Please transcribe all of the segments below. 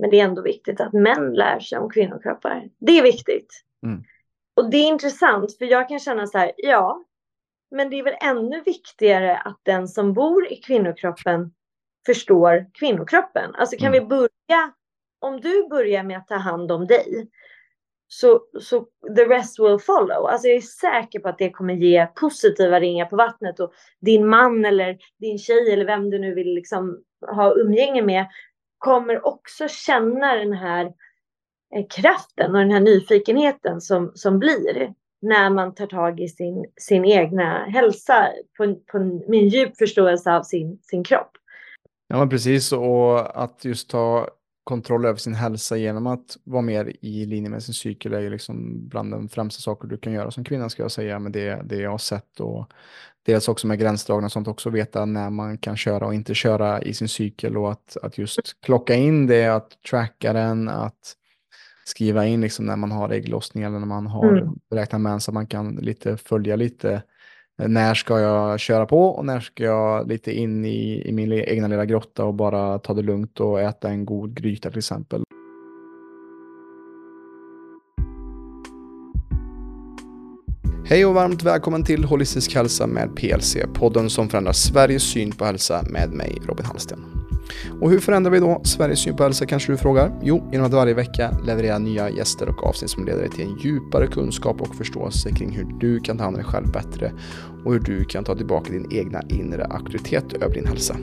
Men det är ändå viktigt att män lär sig om kvinnokroppar. Det är viktigt. Mm. Och det är intressant för jag kan känna så här, ja, men det är väl ännu viktigare att den som bor i kvinnokroppen förstår kvinnokroppen. Alltså kan mm. vi börja, om du börjar med att ta hand om dig, så, så the rest will follow. Alltså jag är säker på att det kommer ge positiva ringar på vattnet och din man eller din tjej eller vem du nu vill liksom ha umgänge med kommer också känna den här eh, kraften och den här nyfikenheten som, som blir när man tar tag i sin, sin egna hälsa på, på min djup förståelse av sin, sin kropp. Ja, men precis. Och att just ta kontroll över sin hälsa genom att vara mer i linje med sin cykel är ju liksom bland de främsta saker du kan göra som kvinna ska jag säga med det, det jag har sett och dels också med gränsdragna och sånt också veta när man kan köra och inte köra i sin cykel och att, att just klocka in det, att tracka den, att skriva in liksom när man har ägglossning eller när man har mm. beräknat mens så man kan lite följa lite när ska jag köra på och när ska jag lite in i, i min egna lilla grotta och bara ta det lugnt och äta en god gryta till exempel. Hej och varmt välkommen till Holistisk hälsa med PLC, podden som förändrar Sveriges syn på hälsa med mig, Robin Hallsten. Och hur förändrar vi då Sveriges syn på hälsa kanske du frågar? Jo, genom att varje vecka leverera nya gäster och avsnitt som leder dig till en djupare kunskap och förståelse kring hur du kan ta hand om dig själv bättre och hur du kan ta tillbaka din egna inre auktoritet över din hälsa.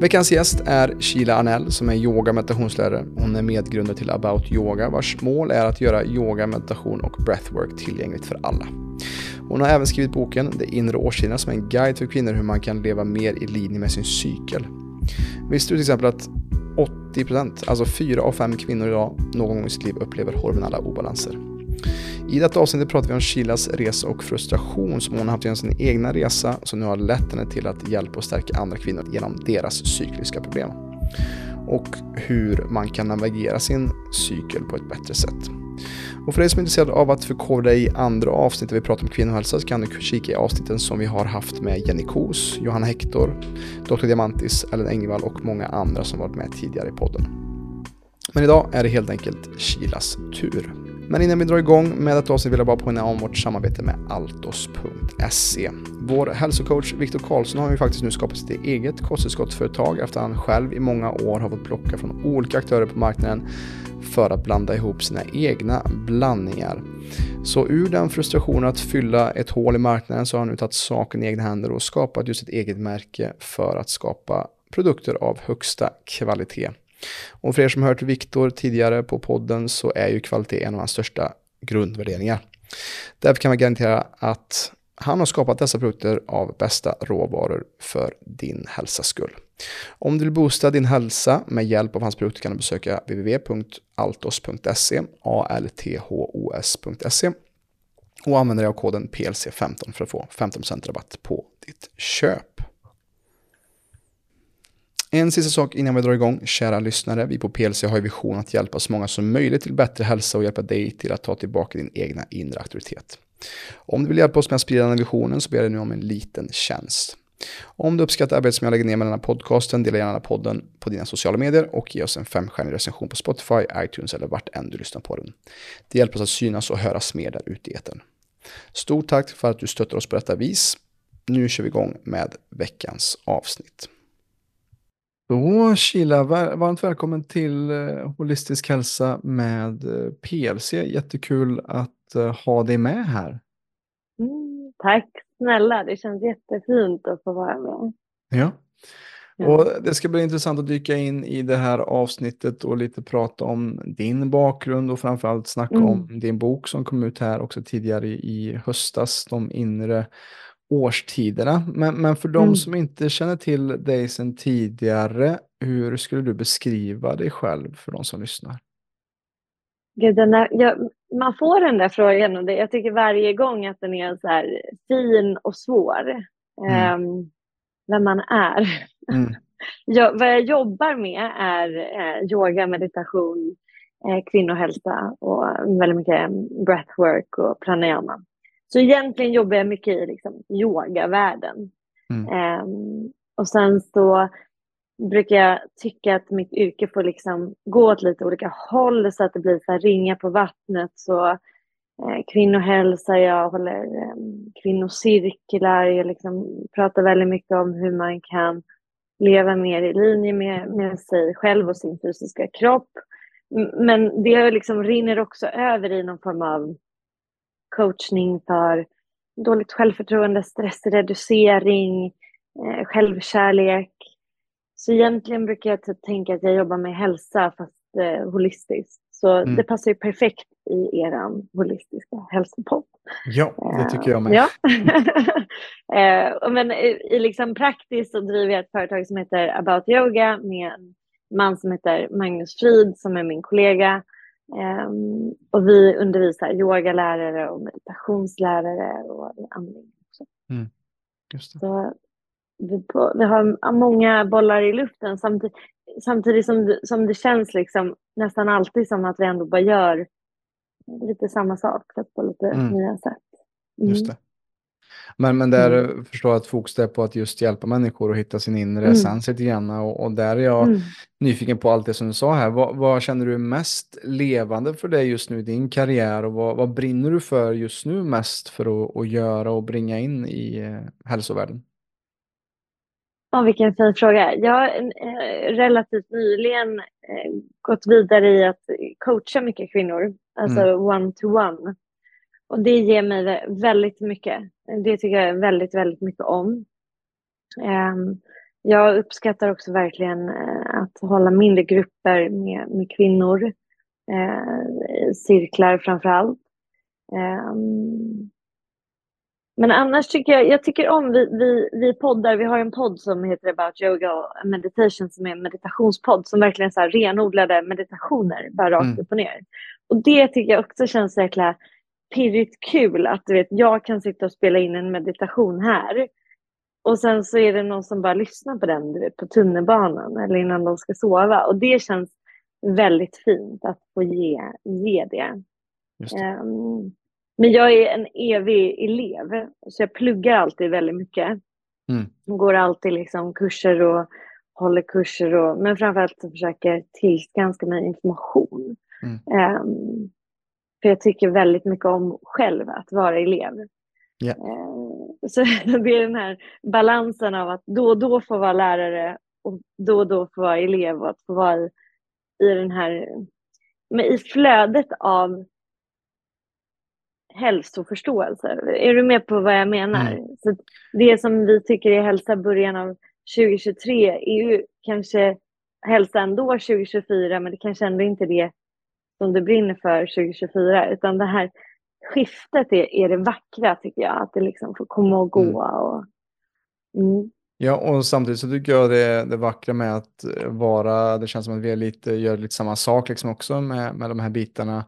Veckans gäst är Sheila Arnell som är yoga meditationslärare. Hon är medgrundare till About Yoga vars mål är att göra yoga, meditation och breathwork tillgängligt för alla. Hon har även skrivit boken De inre årstiderna som är en guide för kvinnor hur man kan leva mer i linje med sin cykel. Visste du till exempel att 80%, alltså 4 av 5 kvinnor idag någon gång i sitt liv upplever hormonella obalanser? I detta avsnitt pratar vi om Shilas resa och frustration som hon har haft genom sin egna resa som nu har lett henne till att hjälpa och stärka andra kvinnor genom deras cykliska problem. Och hur man kan navigera sin cykel på ett bättre sätt. Och för dig som är intresserad av att förkovra dig i andra avsnitt där vi pratar om kvinnohälsa så kan du kika i avsnitten som vi har haft med Jenny Kos, Johanna Hector, Dr. Diamantis, Ellen Engvall och många andra som varit med tidigare i podden. Men idag är det helt enkelt Kilas tur. Men innan vi drar igång med detta avsnitt vill jag bara påminna om vårt samarbete med Altos.se. Vår hälsocoach Viktor Karlsson har ju faktiskt nu skapat sitt eget kosttillskottsföretag efter att han själv i många år har fått plocka från olika aktörer på marknaden för att blanda ihop sina egna blandningar. Så ur den frustrationen att fylla ett hål i marknaden så har han nu tagit saken i egna händer och skapat just ett eget märke för att skapa produkter av högsta kvalitet. Och för er som hört Viktor tidigare på podden så är ju kvalitet en av hans största grundvärderingar. Därför kan man garantera att han har skapat dessa produkter av bästa råvaror för din hälsas skull. Om du vill boosta din hälsa med hjälp av hans produkter kan du besöka www.altos.se, althos.se och använda dig av koden PLC15 för att få 15% rabatt på ditt köp. En sista sak innan vi drar igång, kära lyssnare. Vi på PLC har ju vision att hjälpa så många som möjligt till bättre hälsa och hjälpa dig till att ta tillbaka din egna inre auktoritet. Om du vill hjälpa oss med att sprida den visionen så ber jag dig nu om en liten tjänst. Om du uppskattar arbetet som jag lägger ner med den här podcasten, dela gärna podden på dina sociala medier och ge oss en femstjärnig recension på Spotify, iTunes eller vart än du lyssnar på den. Det hjälper oss att synas och höras mer där ute i etern. Stort tack för att du stöttar oss på detta vis. Nu kör vi igång med veckans avsnitt. Då Kila, varmt välkommen till eh, Holistisk hälsa med eh, PLC. Jättekul att eh, ha dig med här. Mm, tack snälla, det känns jättefint att få vara med. Ja. Och det ska bli intressant att dyka in i det här avsnittet och lite prata om din bakgrund och framförallt snacka mm. om din bok som kom ut här också tidigare i höstas, De inre årstiderna. Men, men för de mm. som inte känner till dig sedan tidigare, hur skulle du beskriva dig själv för de som lyssnar? Gud, den är, jag, man får den där frågan och det, jag tycker varje gång att den är så här fin och svår. Mm. Um, vem man är. Mm. jag, vad jag jobbar med är eh, yoga, meditation, eh, kvinnohälsa och väldigt mycket breathwork och pranayama. Så egentligen jobbar jag mycket i liksom, yogavärlden. Mm. Um, och sen så brukar jag tycka att mitt yrke får liksom gå åt lite olika håll så att det blir så här ringa på vattnet. Så eh, kvinnohälsa, jag håller eh, kvinnocirklar, jag liksom pratar väldigt mycket om hur man kan leva mer i linje med, med sig själv och sin fysiska kropp. Men det liksom rinner också över i någon form av coachning för dåligt självförtroende, stressreducering, eh, självkärlek. Så egentligen brukar jag typ tänka att jag jobbar med hälsa fast eh, holistiskt. Så mm. det passar ju perfekt i eran holistiska hälsopodd. Ja, det tycker jag med. Ja. Eh, men i, liksom praktiskt så driver jag ett företag som heter About Yoga med en man som heter Magnus Frid som är min kollega. Um, och vi undervisar yogalärare och meditationslärare och andning också. Mm, så vi, på, vi, har många bollar i luften samtidigt, samtidigt som, som det känns liksom nästan alltid som att vi ändå bara gör lite samma sak på lite mm. nya sätt. Mm. Just det. Men, men där mm. förstår jag att fokus är på att just hjälpa människor att hitta sin inre mm. essens lite grann. Och, och, där är jag mm. nyfiken på allt det som du sa här. Vad, vad, känner du mest levande för dig just nu i din karriär och vad, vad brinner du för just nu mest för att, att göra och bringa in i eh, hälsovärlden? Ja, vilken fin fråga. Jag har eh, relativt nyligen eh, gått vidare i att coacha mycket kvinnor, alltså mm. one-to-one. -one. Och det ger mig väldigt mycket. Det tycker jag väldigt, väldigt mycket om. Ehm, jag uppskattar också verkligen eh, att hålla mindre grupper med, med kvinnor. Eh, cirklar framför allt. Ehm, men annars tycker jag, jag tycker om, vi, vi, vi poddar, vi har en podd som heter About Yoga och Meditation som är en meditationspodd som verkligen så renodlade meditationer, bara rakt mm. upp och ner. Och det tycker jag också känns så jäkla pirrigt kul att du vet, jag kan sitta och spela in en meditation här. Och sen så är det någon som bara lyssnar på den du vet, på tunnelbanan eller innan de ska sova. Och det känns väldigt fint att få ge, ge det. det. Um, men jag är en evig elev, så jag pluggar alltid väldigt mycket. Mm. Går alltid liksom kurser och håller kurser, och, men framförallt så försöker tillskanska mig information. Mm. Um, för jag tycker väldigt mycket om själv att vara elev. Yeah. Så det är den här balansen av att då och då få vara lärare och då och då få vara elev och att få vara i, i den här, men i flödet av hälsoförståelse. Är du med på vad jag menar? Mm. Så det som vi tycker är hälsa början av 2023 är ju kanske hälsa ändå 2024 men det kanske ändå inte är det som du brinner för 2024, utan det här skiftet är, är det vackra tycker jag, att det liksom får komma och gå. Mm. Och, mm. Ja, och samtidigt så tycker jag det, det vackra med att vara, det känns som att vi är lite, gör lite samma sak liksom också med, med de här bitarna.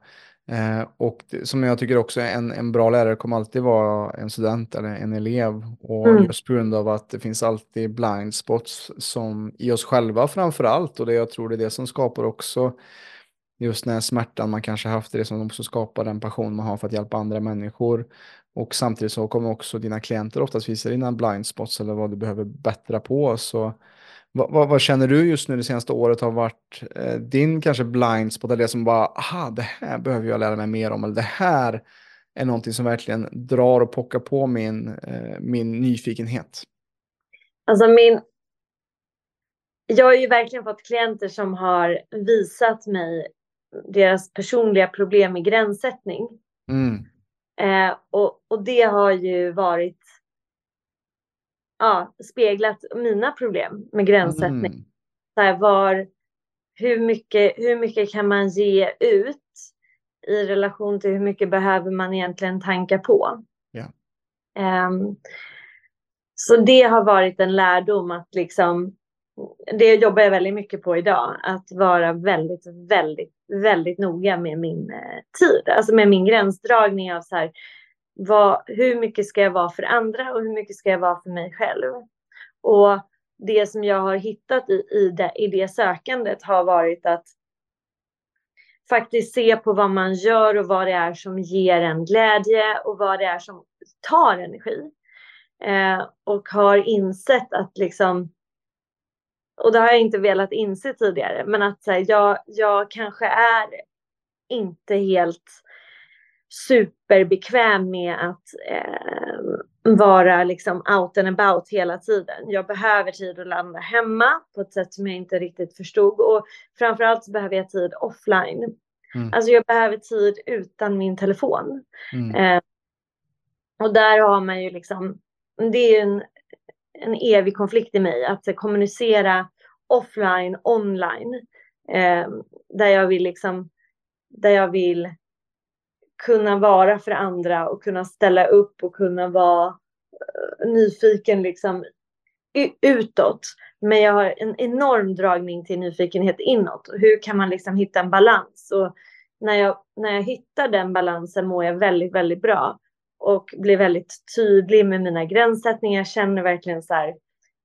Eh, och det, som jag tycker också en, en bra lärare kommer alltid vara en student eller en elev. Och mm. just på grund av att det finns alltid blind spots som i oss själva framför allt. Och det jag tror det är det som skapar också just den här smärtan man kanske haft det som också skapar den passion man har för att hjälpa andra människor. Och samtidigt så kommer också dina klienter oftast visa dina blind spots eller vad du behöver bättra på. Så vad, vad, vad känner du just nu det senaste året har varit eh, din kanske blind spot eller det som bara, aha, det här behöver jag lära mig mer om eller det här är någonting som verkligen drar och pockar på min, eh, min nyfikenhet? Alltså min... Jag har ju verkligen fått klienter som har visat mig deras personliga problem med gränssättning. Mm. Eh, och, och det har ju varit ja, speglat mina problem med gränssättning. Mm. Så här, var, hur, mycket, hur mycket kan man ge ut i relation till hur mycket behöver man egentligen tanka på? Yeah. Um, så det har varit en lärdom att liksom det jobbar jag väldigt mycket på idag, att vara väldigt, väldigt, väldigt noga med min eh, tid, alltså med min gränsdragning av så här, vad, hur mycket ska jag vara för andra och hur mycket ska jag vara för mig själv? Och det som jag har hittat i, i, det, i det sökandet har varit att faktiskt se på vad man gör och vad det är som ger en glädje och vad det är som tar energi. Eh, och har insett att liksom och det har jag inte velat inse tidigare, men att här, jag, jag kanske är inte helt superbekväm med att eh, vara liksom out and about hela tiden. Jag behöver tid att landa hemma på ett sätt som jag inte riktigt förstod och framförallt så behöver jag tid offline. Mm. Alltså jag behöver tid utan min telefon. Mm. Eh, och där har man ju liksom, det är ju en, en evig konflikt i mig att kommunicera offline, online. Eh, där jag vill liksom, där jag vill kunna vara för andra och kunna ställa upp och kunna vara eh, nyfiken liksom utåt. Men jag har en enorm dragning till nyfikenhet inåt. Hur kan man liksom hitta en balans? Och när jag, när jag hittar den balansen mår jag väldigt, väldigt bra och blir väldigt tydlig med mina gränssättningar. Jag känner verkligen så här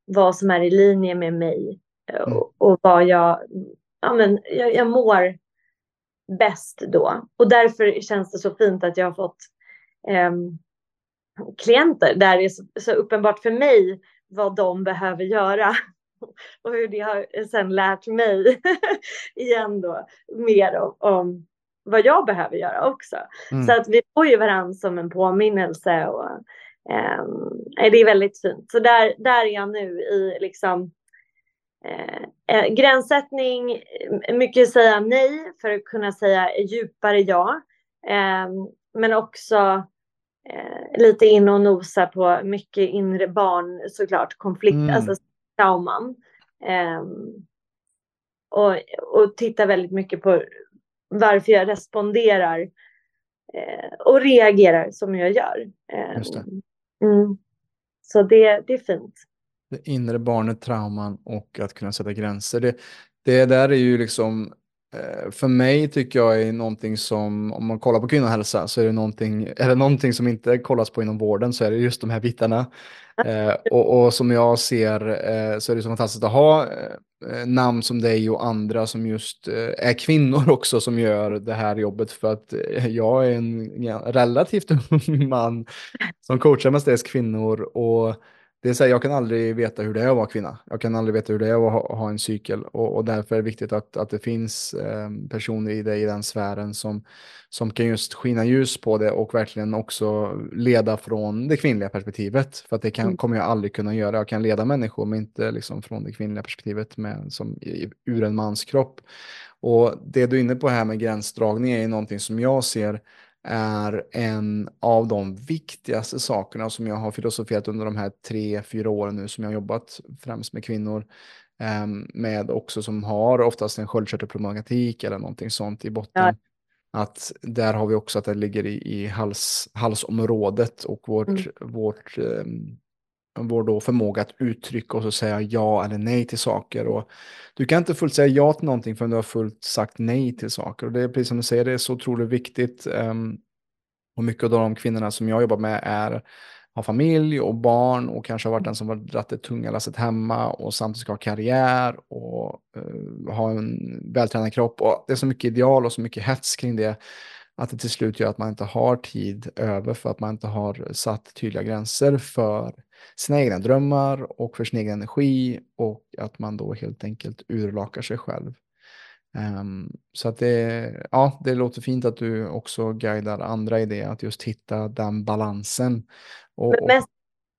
vad som är i linje med mig uh, mm. och, och, vad jag, ja men jag, jag mår bäst då. Och därför känns det så fint att jag har fått eh, klienter där det är så, så, uppenbart för mig vad de behöver göra. Och hur det har sen lärt mig igen då mer om, om vad jag behöver göra också. Mm. Så att vi får ju varandra som en påminnelse och eh, det är väldigt fint. Så där, där är jag nu i liksom Eh, eh, gränssättning, mycket säga nej för att kunna säga djupare ja. Eh, men också eh, lite in och nosa på mycket inre barn såklart, konflikt, mm. alltså trauman. Ehm, och, och titta väldigt mycket på varför jag responderar eh, och reagerar som jag gör. Ehm, mm. Så det, det är fint det inre barnet, trauman och att kunna sätta gränser. Det, det där är ju liksom, eh, Eh, för mig tycker jag är någonting som, om man kollar på kvinnohälsa, så är det någonting, är det någonting som inte kollas på inom vården så är det just de här bitarna. Eh, och, och, som jag ser eh, så är det så fantastiskt att ha eh, namn som dig och andra som just eh, är kvinnor också som gör det här jobbet för att eh, jag är en ja, relativt ung man som coachar mestadels kvinnor och det är så här, jag kan aldrig veta hur det är att vara kvinna. Jag kan aldrig veta hur det är att ha, ha en cykel och, och, därför är det viktigt att, att det finns eh, personer i, det, i den sfären som, som kan just skina ljus på det och verkligen också leda från det kvinnliga perspektivet. För att det kan, mm. kommer jag aldrig kunna göra. Jag kan leda människor men inte liksom från det kvinnliga perspektivet med, som, ur en mans kropp. Och det du är inne på här med gränsdragning är någonting som jag ser är en av de viktigaste sakerna som jag har filosoferat under de här tre, fyra åren nu som jag har jobbat främst med kvinnor ehm, med också som har oftast en sköldkörtelproblematik eller någonting sånt i botten. Ja. Att där har vi också att det ligger i, i hals, halsområdet och vårt, mm. vårt um, vår då förmåga att uttrycka och säga ja eller nej till saker. Och du kan inte fullt säga ja till någonting förrän du har fullt sagt nej till saker. Och det är precis som du säger, det är så otroligt viktigt. Um, och mycket av de kvinnorna som jag jobbar med är har familj och barn och kanske har varit den som har dragit det tunga lasset hemma och samtidigt ska ha karriär och uh, ha en vältränad kropp. Och det är så mycket ideal och så mycket hets kring det att det till slut gör att man inte har tid över för att man inte har satt tydliga gränser för sina egna drömmar och för sin egen energi och att man då helt enkelt urlakar sig själv. Um, så att det, ja, det låter fint att du också guidar andra i det, att just hitta den balansen. Och, Men mest,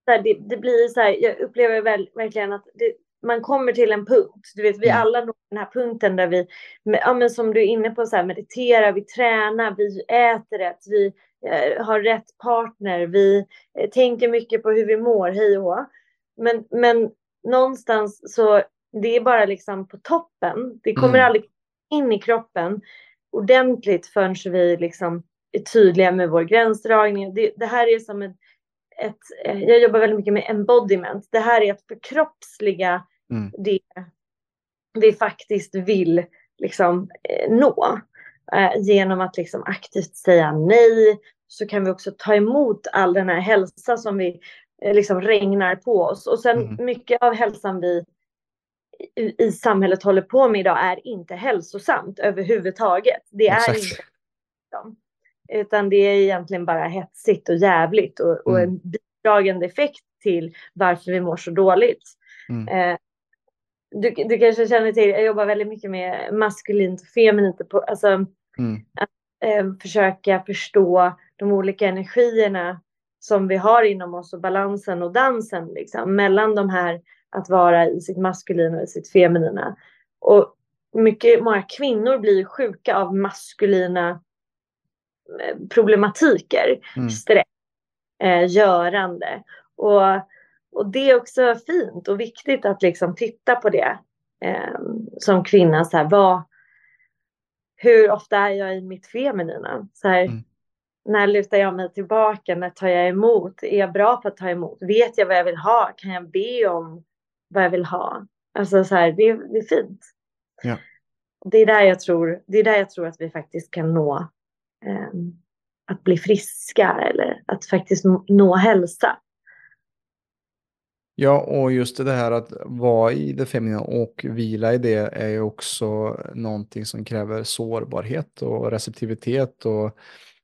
det, det blir så här, jag upplever väl, verkligen att det, man kommer till en punkt, du vet vi mm. alla når den här punkten där vi, ja, men som du är inne på, så här, mediterar, vi tränar, vi äter rätt, vi har rätt partner, vi eh, tänker mycket på hur vi mår, hej och men, men någonstans så det är bara liksom på toppen. Det kommer mm. aldrig in i kroppen ordentligt förrän vi liksom är tydliga med vår gränsdragning. Det, det här är som ett, ett, eh, jag jobbar väldigt mycket med embodiment. Det här är att förkroppsliga mm. det vi faktiskt vill liksom eh, nå. Eh, genom att liksom aktivt säga nej så kan vi också ta emot all den här hälsa som vi eh, liksom regnar på oss. Och sen mm. mycket av hälsan vi i, i, samhället håller på med idag är inte hälsosamt överhuvudtaget. Det är Exakt. inte utan det är egentligen bara hetsigt och jävligt och, och mm. en bidragande effekt till varför vi mår så dåligt. Mm. Eh, du, du kanske känner till, jag jobbar väldigt mycket med maskulint och feminint. På, alltså, mm. att eh, försöka förstå de olika energierna som vi har inom oss och balansen och dansen liksom, mellan de här att vara i sitt maskulina och i sitt feminina. Och mycket, många kvinnor blir sjuka av maskulina eh, problematiker, mm. stress, eh, görande. Och, och det är också fint och viktigt att liksom titta på det eh, som kvinna. Så här, vad, hur ofta är jag i mitt feminina? Så här, mm. När lutar jag mig tillbaka? När tar jag emot? Är jag bra på att ta emot? Vet jag vad jag vill ha? Kan jag be om vad jag vill ha? Alltså så här, det, det är fint. Ja. Det, är där jag tror, det är där jag tror att vi faktiskt kan nå eh, att bli friska eller att faktiskt nå hälsa. Ja, och just det här att vara i det feminina och vila i det är ju också någonting som kräver sårbarhet och receptivitet. Och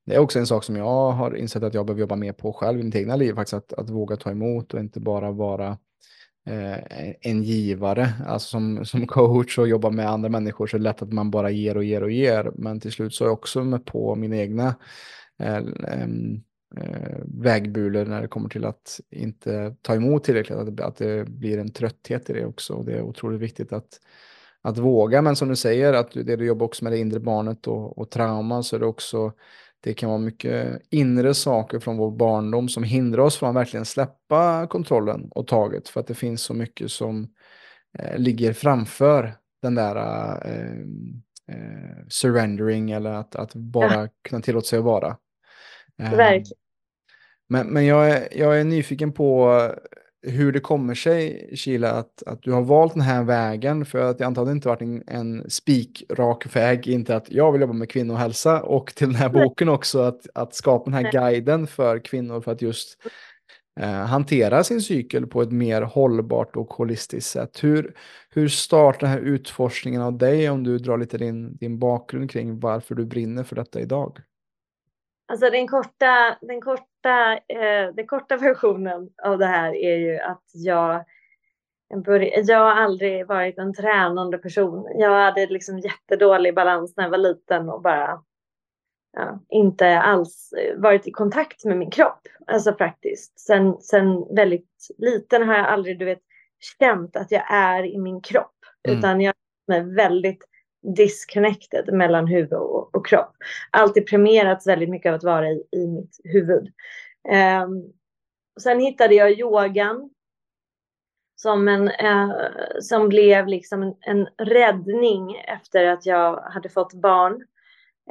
det är också en sak som jag har insett att jag behöver jobba mer på själv i mitt egna liv, faktiskt att, att våga ta emot och inte bara vara eh, en givare. Alltså som, som coach och jobba med andra människor så är det lätt att man bara ger och ger och ger. Men till slut så är jag också med på mina egna eh, eh, vägbulor när det kommer till att inte ta emot tillräckligt, att, att det blir en trötthet i det också. Och det är otroligt viktigt att, att våga, men som du säger, att det du jobbar också med det inre barnet och, och trauma, så är det också det kan vara mycket inre saker från vår barndom som hindrar oss från att verkligen släppa kontrollen och taget för att det finns så mycket som eh, ligger framför den där eh, eh, surrendering eller att, att bara ja. kunna tillåta sig att vara. Verkligen. Men, men jag, är, jag är nyfiken på hur det kommer sig, Kila, att, att du har valt den här vägen. För att det antagligen inte varit en, en spikrak väg, inte att jag vill jobba med kvinnohälsa och till den här boken också att, att skapa den här guiden för kvinnor för att just eh, hantera sin cykel på ett mer hållbart och holistiskt sätt. Hur, hur startar den här utforskningen av dig om du drar lite din, din bakgrund kring varför du brinner för detta idag? Alltså den korta, den korta, eh, den korta versionen av det här är ju att jag jag har aldrig varit en tränande person. Jag hade liksom jättedålig balans när jag var liten och bara ja, inte alls varit i kontakt med min kropp. Alltså praktiskt. Sen, sen väldigt liten har jag aldrig du vet, känt att jag är i min kropp. Mm. Utan jag är väldigt disconnected mellan huvud och, och kropp. Alltid premierats väldigt mycket av att vara i, i mitt huvud. Eh, sen hittade jag yogan som, en, eh, som blev liksom en, en, räddning efter att jag hade fått barn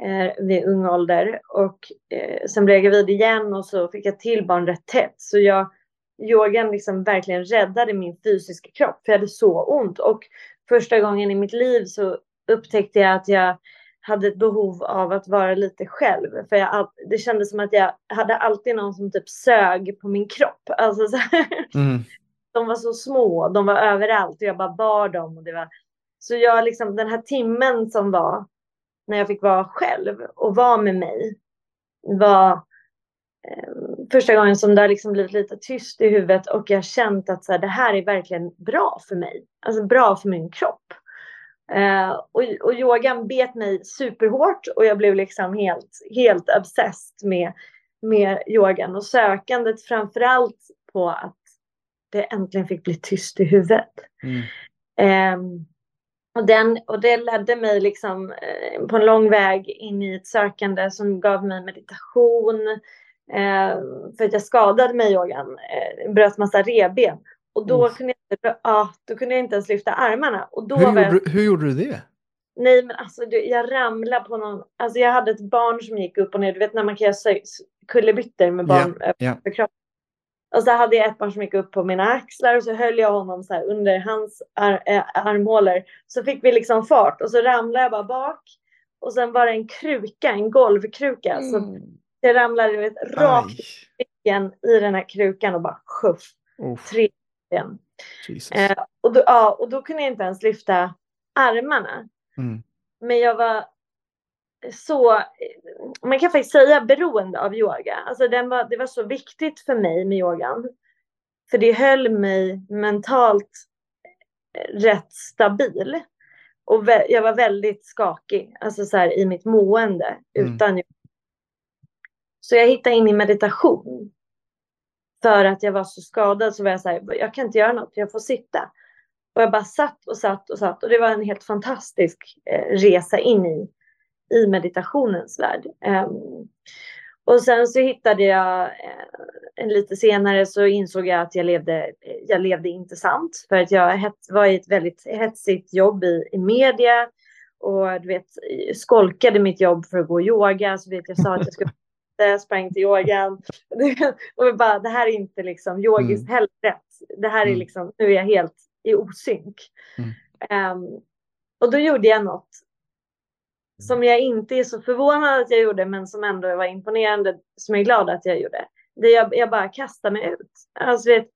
eh, vid ung ålder. Och eh, sen blev jag gravid igen och så fick jag till barn rätt tätt. Så jag, yogan liksom verkligen räddade min fysiska kropp, för jag hade så ont. Och första gången i mitt liv så upptäckte jag att jag hade ett behov av att vara lite själv. För jag, det kändes som att jag hade alltid någon som typ sög på min kropp. Alltså så mm. De var så små, de var överallt och jag bara bar dem. Och det var... Så jag liksom, den här timmen som var när jag fick vara själv och vara med mig var eh, första gången som det har liksom blivit lite tyst i huvudet och jag känt att så här, det här är verkligen bra för mig. Alltså bra för min kropp. Uh, och, och yogan bet mig superhårt och jag blev liksom helt, helt obsessed med, med yogan och sökandet framförallt på att det äntligen fick bli tyst i huvudet. Mm. Um, och, den, och det ledde mig liksom uh, på en lång väg in i ett sökande som gav mig meditation. Uh, för att jag skadade mig i yogan, uh, bröt massa reben. Och då, mm. kunde jag, ja, då kunde jag inte ens lyfta armarna. Och då hur, var jag, hur gjorde du det? Nej men alltså jag ramlade på någon, alltså jag hade ett barn som gick upp och ner, du vet när man kan göra kullerbyttor med barn yeah, yeah. över kroppen. Och så hade jag ett barn som gick upp på mina axlar och så höll jag honom så här under hans ar äh, armhålor. Så fick vi liksom fart och så ramlade jag bara bak. Och sen var det en kruka, en golvkruka. Mm. Så jag ramlade vet, rakt i den här krukan och bara sjuff. Tre igen. Eh, och, då, ja, och då kunde jag inte ens lyfta armarna. Mm. Men jag var så, man kan faktiskt säga beroende av yoga. Alltså den var, det var så viktigt för mig med yogan. För det höll mig mentalt rätt stabil. Och jag var väldigt skakig, alltså så här, i mitt mående. Mm. Utan... Så jag hittade in i meditation. För att jag var så skadad så var jag så här, jag kan inte göra något, jag får sitta. Och jag bara satt och satt och satt och det var en helt fantastisk eh, resa in i, i meditationens värld. Um, och sen så hittade jag, eh, lite senare så insåg jag att jag levde, eh, jag levde inte sant. För att jag var i ett väldigt hetsigt jobb i, i media. Och du vet, eh, skolkade mitt jobb för att gå yoga. Så vet, jag sa att jag skulle jag sprang till yogan. och bara, det här är inte liksom yogiskt mm. heller rätt. Det här är mm. liksom, nu är jag helt i osynk. Mm. Um, och då gjorde jag något som jag inte är så förvånad att jag gjorde, men som ändå var imponerande, som jag är glad att jag gjorde. Det jag, jag bara kastade mig ut. Alltså, vet,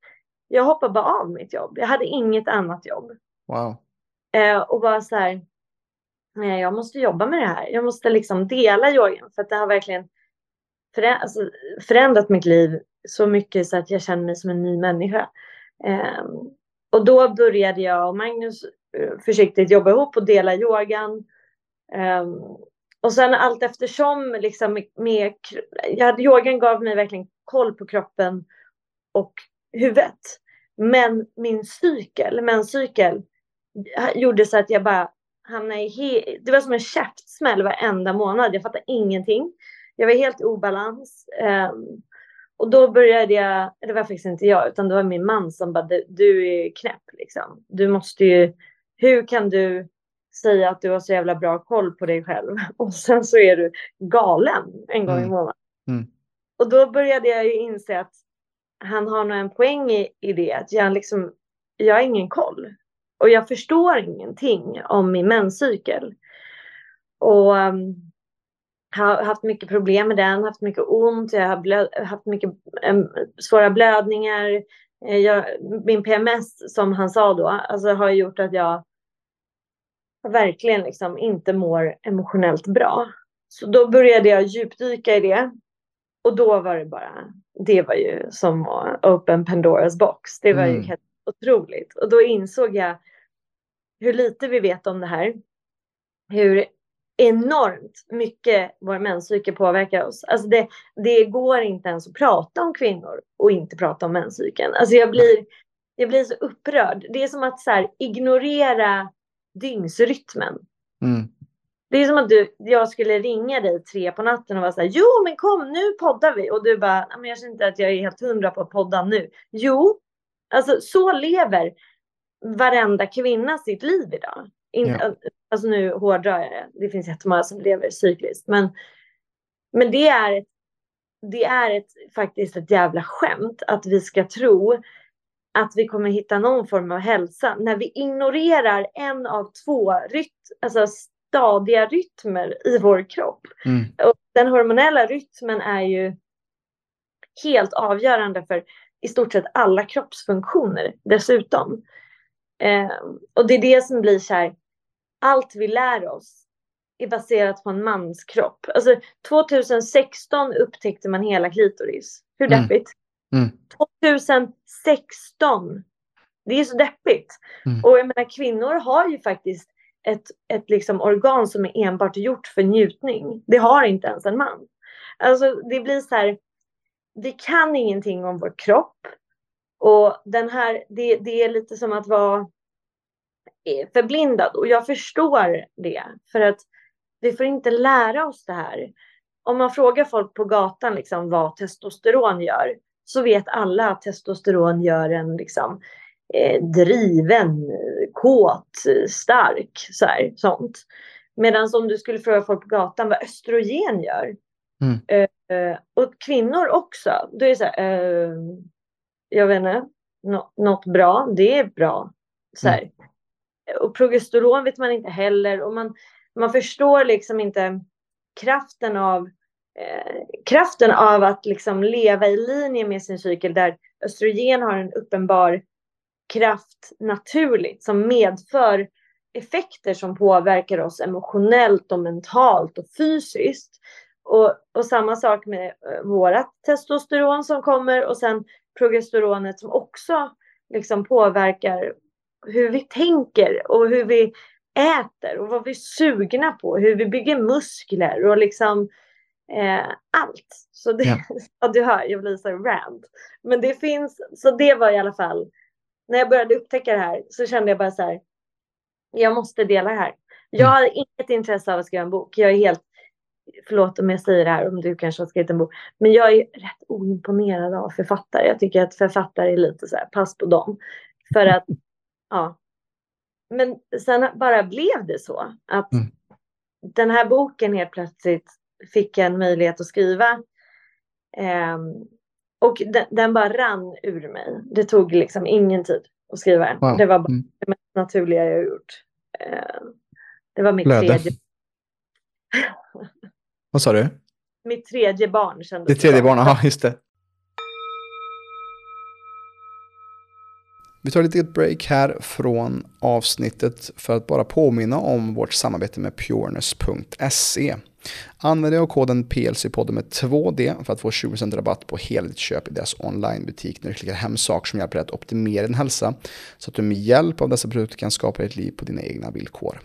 jag hoppade bara av mitt jobb. Jag hade inget annat jobb. Wow. Eh, och bara så här, nej, jag måste jobba med det här. Jag måste liksom dela yogan för att det har verkligen förändrat, alltså, förändrat mitt liv så mycket så att jag känner mig som en ny människa. Eh, och då började jag och Magnus eh, försiktigt jobba ihop och dela yogan. Ehm, och sen allt eftersom, liksom med, jag hade, yogan gav mig verkligen koll på kroppen och huvudet. Men min cykel, menscykel, gjorde så att jag bara hamnade i, he- det var som en käftsmäll varenda månad. Jag fattade ingenting. Jag var helt i obalans. Um, och då började jag, det var faktiskt inte jag, utan det var min man som bara, du är knäpp liksom. Du måste ju, hur kan du säga att du har så jävla bra koll på dig själv och sen så är du galen en gång mm. i månaden. Mm. Och då började jag ju inse att han har nog en poäng i, i det, att jag, liksom, jag har ingen koll. Och jag förstår ingenting om min menscykel. Och um, har haft mycket problem med den, haft mycket ont, jag har blöd, haft mycket um, svåra blödningar. Eh, jag, min PMS, som han sa då, alltså, har gjort att jag verkligen liksom inte mår emotionellt bra. Så då började jag djupdyka i det. Och då var det bara, det var ju som att open Pandoras box. Det var mm. ju helt otroligt. Och då insåg jag hur lite vi vet om det här. Hur enormt mycket vår menscykel påverkar oss. Alltså det, det går inte ens att prata om kvinnor och inte prata om menscykeln. Alltså jag blir, jag blir så upprörd. Det är som att så här, ignorera dygnsrytmen. Mm. Det är som att du, jag skulle ringa dig tre på natten och vara så här, jo men kom nu poddar vi. Och du bara, men jag känner inte att jag är helt hundra på att podda nu. Jo, alltså så lever varenda kvinna sitt liv idag. In, ja. Alltså nu hårdrar jag det. Det finns jättemånga som lever cykliskt. Men, men det är, ett, det är ett, faktiskt ett jävla skämt att vi ska tro att vi kommer hitta någon form av hälsa när vi ignorerar en av två ryt, alltså stadiga rytmer i vår kropp. Mm. Och den hormonella rytmen är ju helt avgörande för i stort sett alla kroppsfunktioner dessutom. Eh, och det är det som blir så här, allt vi lär oss är baserat på en mans kropp. Alltså 2016 upptäckte man hela klitoris. Hur mm. deppigt? Mm. 2016. Det är så deppigt. Mm. Och jag menar, kvinnor har ju faktiskt ett, ett liksom organ som är enbart gjort för njutning. Det har inte ens en man. Alltså det blir så här, vi kan ingenting om vår kropp. Och den här, det, det är lite som att vara förblindad. Och jag förstår det. För att vi får inte lära oss det här. Om man frågar folk på gatan liksom vad testosteron gör så vet alla att testosteron gör en liksom, eh, driven, kåt, stark, så här, sånt. Medan om du skulle fråga folk på gatan vad östrogen gör, mm. eh, och kvinnor också, då är det så här, eh, jag vet inte, något bra, det är bra. Så mm. Och progesteron vet man inte heller och man, man förstår liksom inte kraften av Eh, kraften av att liksom leva i linje med sin cykel där östrogen har en uppenbar kraft naturligt som medför effekter som påverkar oss emotionellt och mentalt och fysiskt. Och, och samma sak med eh, vårat testosteron som kommer och sen progesteronet som också liksom påverkar hur vi tänker och hur vi äter och vad vi är sugna på, hur vi bygger muskler och liksom eh, allt. Så det, ja. ja. du hör, jag blir så rand. Men det finns, så det var i alla fall, när jag började upptäcka det här så kände jag bara så här, jag måste dela det här. Jag mm. har inget intresse av att skriva en bok. Jag är helt, förlåt om jag säger det här, om du kanske har skrivit en bok, men jag är rätt oimponerad av författare. Jag tycker att författare är lite så här, pass på dem. För att, ja. Men sen bara blev det så att mm. den här boken helt plötsligt fick en möjlighet att skriva. Um, och den, den, bara rann ur mig. Det tog liksom ingen tid att skriva Wow. Det var bara mm. det mest naturliga jag gjort. Uh, det var mitt Blöde. tredje. Vad sa du? Mitt tredje barn kändes det. tredje barn, ja just det. Vi tar ett litet break här från avsnittet för att bara påminna om vårt samarbete med pureness.se. Använd dig av koden PLC-podden med 2D för att få 20% rabatt på hela ditt köp i deras onlinebutik när du klickar hem saker som hjälper dig att optimera din hälsa så att du med hjälp av dessa produkter kan skapa ditt liv på dina egna villkor.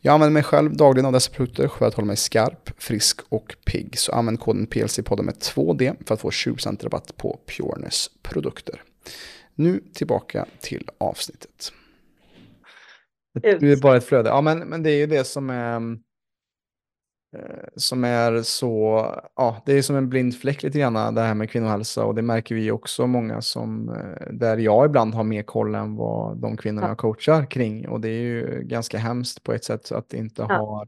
Jag använder mig själv dagligen av dessa produkter för att hålla mig skarp, frisk och pigg. Så använd koden PLC-podden med 2D för att få 20% rabatt på Pureness produkter. Nu tillbaka till avsnittet. Det är bara ett flöde. Ja, men, men det är ju det som är Eh, som är så, ja, det är som en blind fläck lite grann det här med kvinnohälsa och det märker vi också många som, eh, där jag ibland har mer koll än vad de kvinnor jag coachar kring och det är ju ganska hemskt på ett sätt att inte ja. ha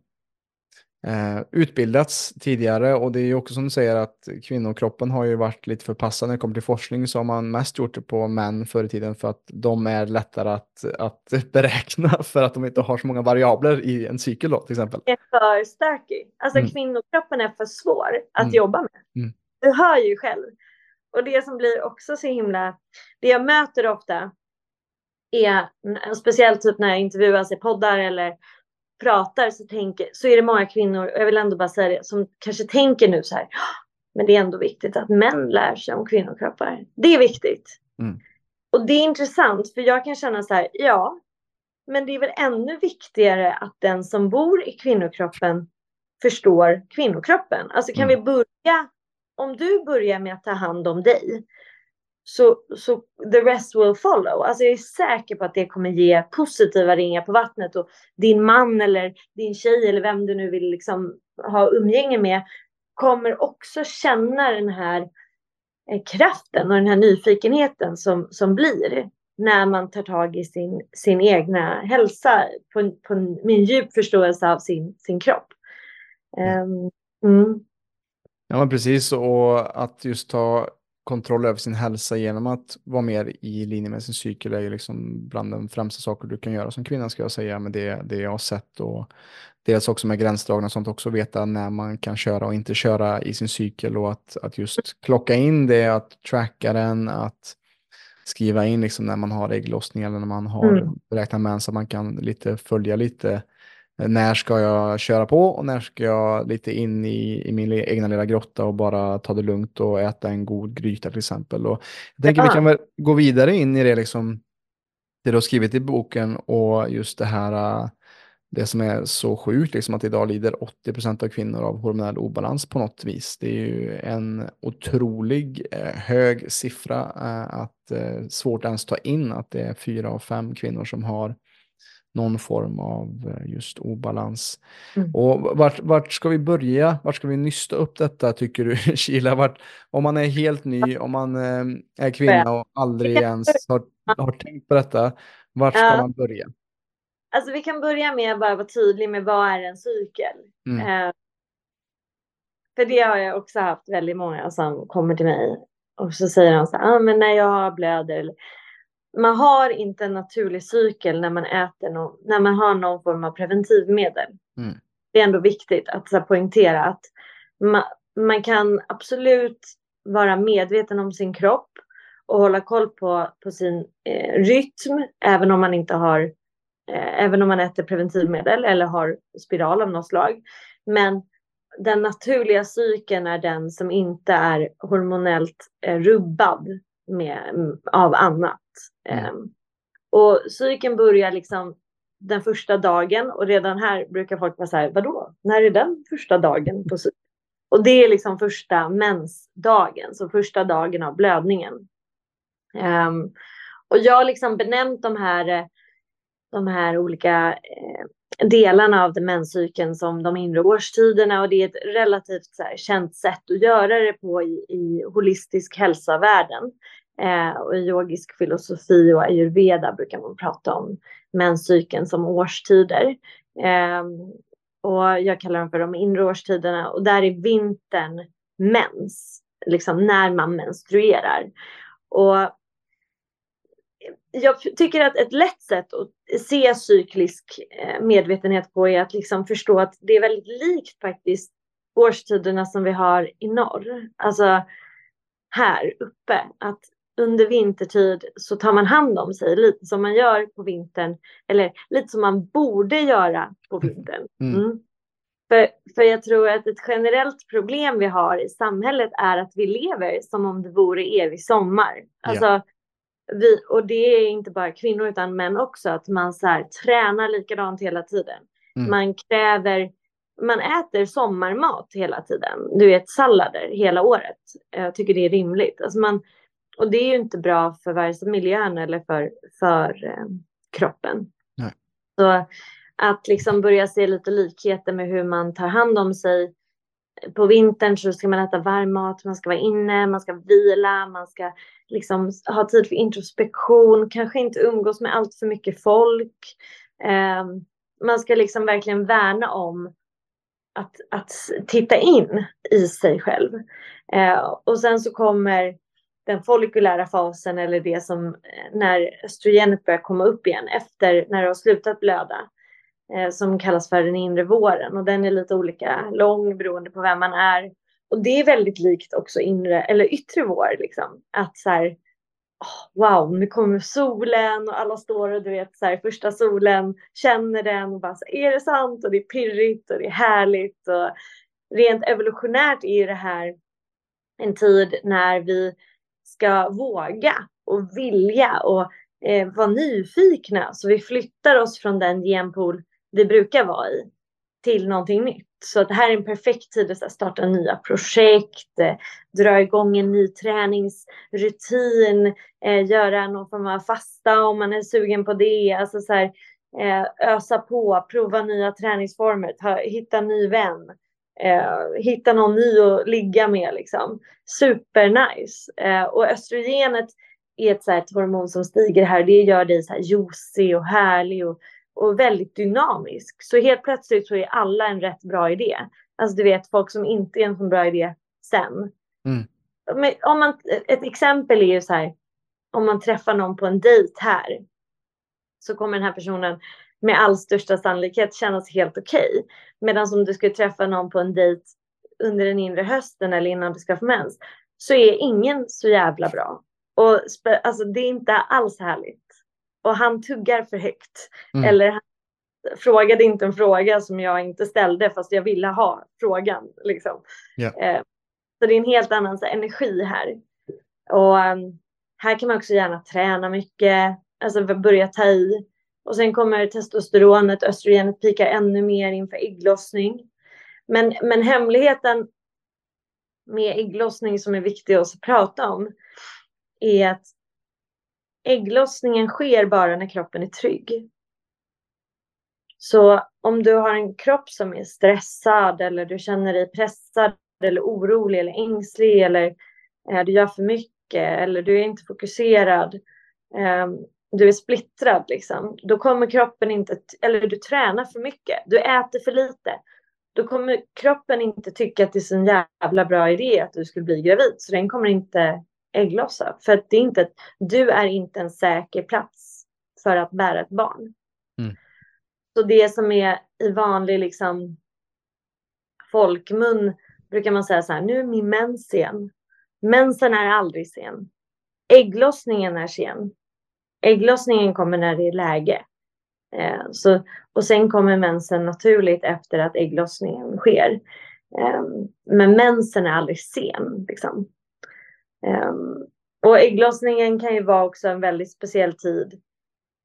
eh, utbildats tidigare och det är ju också som du säger att kvinnokroppen har ju varit lite förpassad när det kommer till forskning så har man mest gjort det på män förr i tiden för att de är lättare att, att beräkna för att de inte har så många variabler i en cykel då till exempel. Det är för stökig. Alltså mm. kvinnokroppen är för svår att mm. jobba med. Mm. Du hör ju själv. Och det som blir också så himla, det jag möter ofta är, speciellt typ när jag intervjuas i poddar eller pratar så, tänker, så är det många kvinnor, och jag vill ändå bara säga det, som kanske tänker nu så här, men det är ändå viktigt att män lär sig om kvinnokroppar. Det är viktigt. Mm. Och det är intressant, för jag kan känna så här, ja, men det är väl ännu viktigare att den som bor i kvinnokroppen förstår kvinnokroppen. Alltså kan mm. vi börja, om du börjar med att ta hand om dig, så, så the rest will follow. Alltså jag är säker på att det kommer ge positiva ringar på vattnet och din man eller din tjej eller vem du nu vill liksom ha umgänge med kommer också känna den här eh, kraften och den här nyfikenheten som, som blir när man tar tag i sin, sin egna hälsa på, på med en djup förståelse av sin, sin kropp. Um, mm. Ja, men precis. Och att just ta kontroll över sin hälsa genom att vara mer i linje med sin cykel är ju liksom bland de främsta saker du kan göra som kvinna ska jag säga med det, det jag har sett och dels också med gränsdragna och sånt också veta när man kan köra och inte köra i sin cykel och att, att just klocka in det, att tracka den, att skriva in liksom när man har ägglossning eller när man har mm. beräknat mens så man kan lite följa lite när ska jag köra på och när ska jag lite in i, i min egna lilla grotta och bara ta det lugnt och äta en god gryta till exempel. Och jag tänker ja. vi kan väl gå vidare in i det, liksom, det du har skrivit i boken och just det här det som är så sjukt, liksom att idag lider 80% av kvinnor av hormonell obalans på något vis. Det är ju en otrolig eh, hög siffra eh, att svårt ens ta in att det är fyra av fem kvinnor som har någon form av eh, just obalans. Mm. Och vart, vart ska vi börja? Vart ska vi nysta upp detta tycker du, Kila? Vart, om man är helt ny, om man eh, är kvinna och aldrig ens har, har tänkt på detta, vart ska man börja? Alltså vi kan börja med att bara vara tydlig med vad är en cykel? Mm. Eh, för det har jag också haft väldigt många som kommer till mig och så säger de så här, ah, men när jag blöder, man har inte en naturlig cykel när man äter någon, när man har någon form av preventivmedel. Mm. Det är ändå viktigt att så, poängtera att man, man kan absolut vara medveten om sin kropp och hålla koll på, på sin eh, rytm, även om man inte har, eh, även om man äter preventivmedel eller har spiral av något slag. Men den naturliga cykeln är den som inte är hormonellt eh, rubbad med, av annat. Mm. Ehm, Och cykeln börjar liksom den första dagen och redan här brukar folk vara så här, vadå, när är den första dagen på cykeln? Och det är liksom första mensdagen, så första dagen av blödningen. Um, och jag har liksom benämnt de här, de här olika eh, delarna av menscykeln som de inre årstiderna och det är ett relativt så här, känt sätt att göra det på i, i holistisk hälsavärlden. Eh, och i yogisk filosofi och ayurveda brukar man prata om menscykeln som årstider. Eh, och jag kallar dem för de inre årstiderna och där är vintern mens, liksom när man menstruerar. Och jag tycker att ett lätt sätt att se cyklisk eh, medvetenhet på är att liksom förstå att det är väldigt likt faktiskt årstiderna som vi har i norr. Alltså här uppe. Att under vintertid så tar man hand om sig lite som man gör på vintern. Eller lite som man borde göra på vintern. Mm. mm. För, för jag tror att ett generellt problem vi har i samhället är att vi lever som om det vore evig sommar. Alltså, yeah. Vi, och det är inte bara kvinnor utan män också, att man så här, tränar likadant hela tiden. Mm. Man kräver, man äter sommarmat hela tiden. Du vet sallader hela året. Jag tycker det är rimligt. Alltså man, och det är ju inte bra för vare sig miljön eller för, för eh, kroppen. Nej. Så att liksom börja se lite likheter med hur man tar hand om sig. På vintern så ska man äta varm mat, man ska vara inne, man ska vila, man ska liksom ha tid för introspektion, kanske inte umgås med allt för mycket folk. Eh, man ska liksom verkligen värna om att, att titta in i sig själv. Eh, och sen så kommer den follikulära fasen eller det som eh, när östrogenet börjar komma upp igen efter när det har slutat blöda eh, Eh, som kallas för den inre våren och den är lite olika lång beroende på vem man är. Och det är väldigt likt också inre eller yttre vår liksom att så här oh, wow, nu kommer solen och alla står och du vet så här första solen känner den och bara så, är det sant och det är pirrigt och det är härligt och rent evolutionärt är det här en tid när vi ska våga och vilja och eh, vara nyfikna. Så vi flyttar oss från den genpool vi brukar vara i till någonting nytt. Så att det här är en perfekt tid att starta nya projekt, eh, dra igång en ny träningsrutin, eh, göra någon form av fasta om man är sugen på det. Alltså så här, eh, ösa på, prova nya träningsformer, ta, hitta en ny vän hitta någon ny att ligga med liksom. Supernice. Och östrogenet är ett, så här, ett hormon som stiger här. Det gör dig så här juicy och härlig och, och väldigt dynamisk. Så helt plötsligt så är alla en rätt bra idé. Alltså du vet folk som inte är en så bra idé sen. Mm. Men om man, ett exempel är ju så här. Om man träffar någon på en dejt här. Så kommer den här personen med all största sannolikhet kännas helt okej. Okay. Medan om du skulle träffa någon på en dejt under den inre hösten eller innan du ska få mens så är ingen så jävla bra. Och alltså, det är inte alls härligt. Och han tuggar för högt. Mm. Eller han frågade inte en fråga som jag inte ställde fast jag ville ha frågan. Liksom. Yeah. Eh, så det är en helt annan så, energi här. Och um, här kan man också gärna träna mycket, alltså börja ta i. Och sen kommer testosteronet, östrogenet pikar ännu mer inför ägglossning. Men, men hemligheten med ägglossning som är viktig att prata om är att ägglossningen sker bara när kroppen är trygg. Så om du har en kropp som är stressad eller du känner dig pressad eller orolig eller ängslig eller eh, du gör för mycket eller du är inte fokuserad eh, du är splittrad liksom, då kommer kroppen inte, eller du tränar för mycket, du äter för lite, då kommer kroppen inte tycka att det är så en jävla bra idé att du skulle bli gravid, så den kommer inte ägglossa. För att det är inte, du är inte en säker plats för att bära ett barn. Mm. Så det som är i vanlig liksom, folkmun brukar man säga så här, nu är min mens sen. Mensen är aldrig sen. Ägglossningen är sen. Ägglossningen kommer när det är läge. Eh, så, och sen kommer mensen naturligt efter att ägglossningen sker. Eh, men mensen är aldrig sen. Liksom. Eh, och ägglossningen kan ju vara också en väldigt speciell tid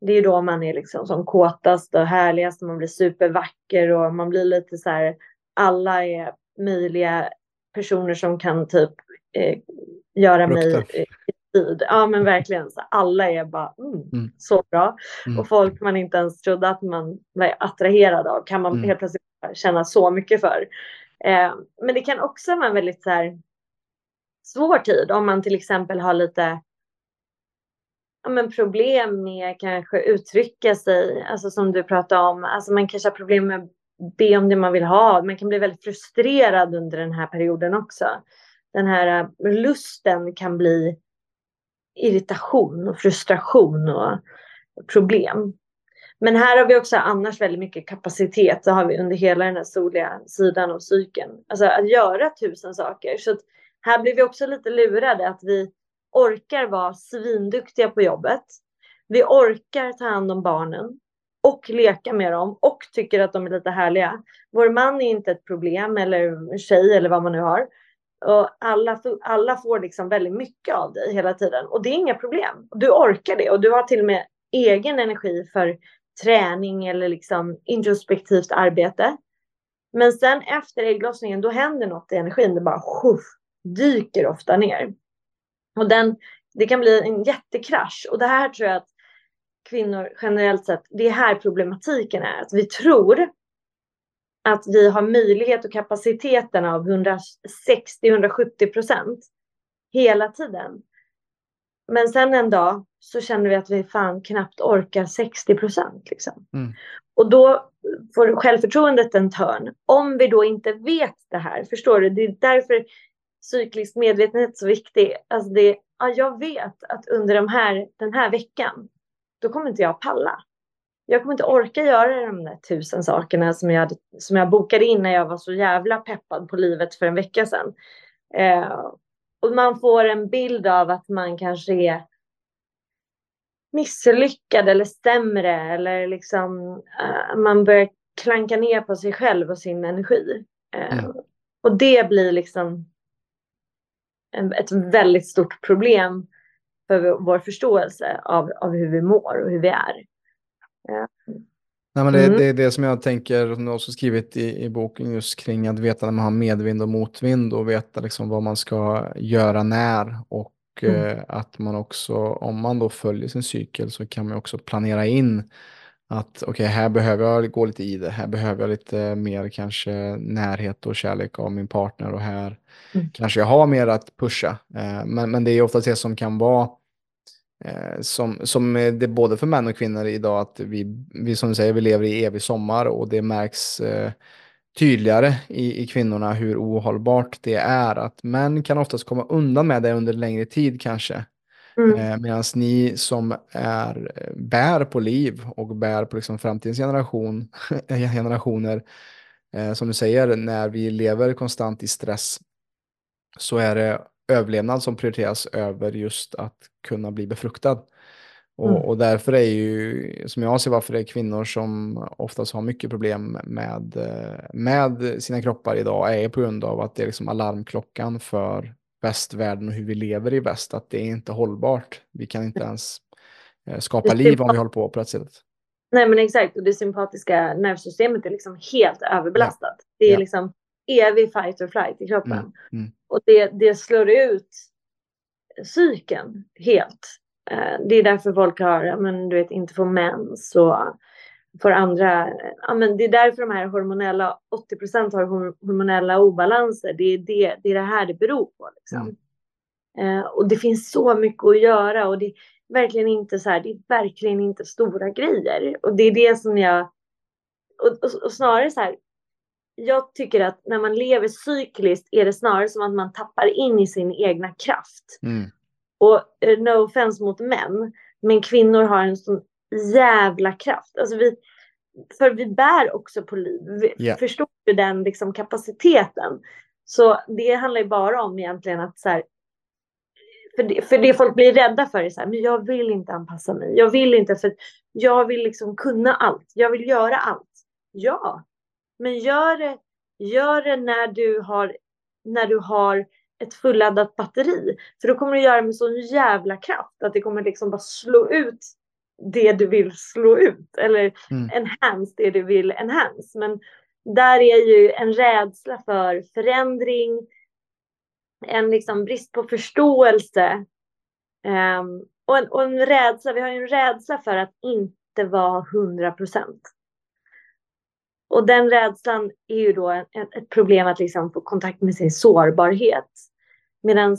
Det är då man är liksom som kåtast och härligast och man blir supervacker och man blir lite så här, alla är möjliga personer som kan typ eh, göra Rukta. mig i tid. Ja men verkligen, så alla är bara mm, mm. så bra. Mm. Och folk man inte ens trodde att man var attraherad av kan man mm. helt plötsligt känna så mycket för. Eh, men det kan också vara en väldigt så här, svår tid om man till exempel har lite ja, men problem med kanske uttrycka sig, alltså som du pratade om, alltså man kanske har problem med att be om det man vill ha, man kan bli väldigt frustrerad under den här perioden också. Den här eh, lusten kan bli irritation och frustration och problem. Men här har vi också annars väldigt mycket kapacitet, så har vi under hela den här soliga sidan av cykeln. Alltså att göra tusen saker. Så här blir vi också lite lurade att vi orkar vara svinduktiga på jobbet. Vi orkar ta hand om barnen och leka med dem och tycker att de är lite härliga. Vår man är inte ett problem eller tjej eller vad man nu har. Och alla, alla får liksom väldigt mycket av dig hela tiden och det är inga problem. Du orkar det och du har till och med egen energi för träning eller liksom introspektivt arbete. Men sen efter ägglossningen då händer något i energin. Det bara sjuff, dyker ofta ner. Och den, det kan bli en jättekrasch. Och det här tror jag att kvinnor generellt sett, det är här problematiken är. Att vi tror att vi har möjlighet och kapaciteten av 160-170 procent hela tiden. Men sen en dag så känner vi att vi fan knappt orkar 60 procent. Liksom. Mm. Och då får självförtroendet en törn. Om vi då inte vet det här, förstår du? Det är därför cyklisk medvetenhet så viktig. Alltså det, ja, jag vet att under de här, den här veckan, då kommer inte jag palla. Jag kommer inte orka göra de där tusen sakerna som jag, hade, som jag bokade in när jag var så jävla peppad på livet för en vecka sedan. Eh, och man får en bild av att man kanske är misslyckad eller sämre eller liksom uh, man börjar klanka ner på sig själv och sin energi. Uh, mm. Och det blir liksom ett väldigt stort problem för vår förståelse av, av hur vi mår och hur vi är. Nej, men det, mm. det, är det som jag tänker, som du också skrivit i, i boken, just kring att veta när man har medvind och motvind och veta liksom vad man ska göra när och Mm. Eh, att man också, om man då följer sin cykel så kan man också planera in att okej, okay, här behöver jag gå lite i det, här behöver jag lite mer kanske närhet och kärlek av min partner och här mm. kanske jag har mer att pusha. Eh, men, men det är ofta det som kan vara eh, som, som det är både för män och kvinnor idag att vi, vi som du säger, vi lever i evig sommar och det märks tydligare i, i kvinnorna hur ohållbart det är. Att män kan oftast komma undan med det under längre tid kanske. Mm. Eh, Medan ni som är, bär på liv och bär på liksom framtidens generation, generationer, eh, som du säger, när vi lever konstant i stress så är det överlevnad som prioriteras över just att kunna bli befruktad. Och, mm. och, därför är ju, som jag ser varför det är kvinnor som oftast har mycket problem med, med sina kroppar idag, är på grund av att det är liksom alarmklockan för västvärlden och hur vi lever i väst, att det är inte hållbart. Vi kan inte ens eh, skapa liv om vi håller på på det sättet. Nej men exakt, och det sympatiska nervsystemet är liksom helt överbelastat. Ja. Det är ja. liksom evig fight or flight i kroppen. Mm. Mm. Och det, det slår ut psyken helt. Eh, det är därför folk har, men, du vet, inte får mens och får andra, ja, men det är därför de här hormonella, 80 procent har hormonella obalanser. Det är det, det är det här det beror på. Liksom. Mm. Eh, och det finns så mycket att göra och det är verkligen inte så här, det är verkligen inte stora grejer. Och det är det som jag, och, och, och snarare så här, jag tycker att när man lever cykliskt är det snarare som att man tappar in i sin egna kraft. Mm. Och eh, no offense mot män, men kvinnor har en sån jävla kraft. Alltså vi, för vi bär också på liv. Yeah. Förstår du den liksom kapaciteten? Så det handlar ju bara om egentligen att så här, för det, för det folk blir rädda för är så här, men jag vill inte anpassa mig. Jag vill inte för jag vill liksom kunna allt. Jag vill göra allt. Ja, men gör det, gör det när du har, när du har ett fulladdat batteri. För då kommer du göra det med sån jävla kraft att det kommer liksom bara slå ut det du vill slå ut eller mm. enhance det du vill enhance. Men där är ju en rädsla för förändring, en liksom brist på förståelse um, och, en, och en rädsla. Vi har ju en rädsla för att inte vara hundra procent. Och den rädslan är ju då ett, ett problem att liksom få kontakt med sin sårbarhet. Medan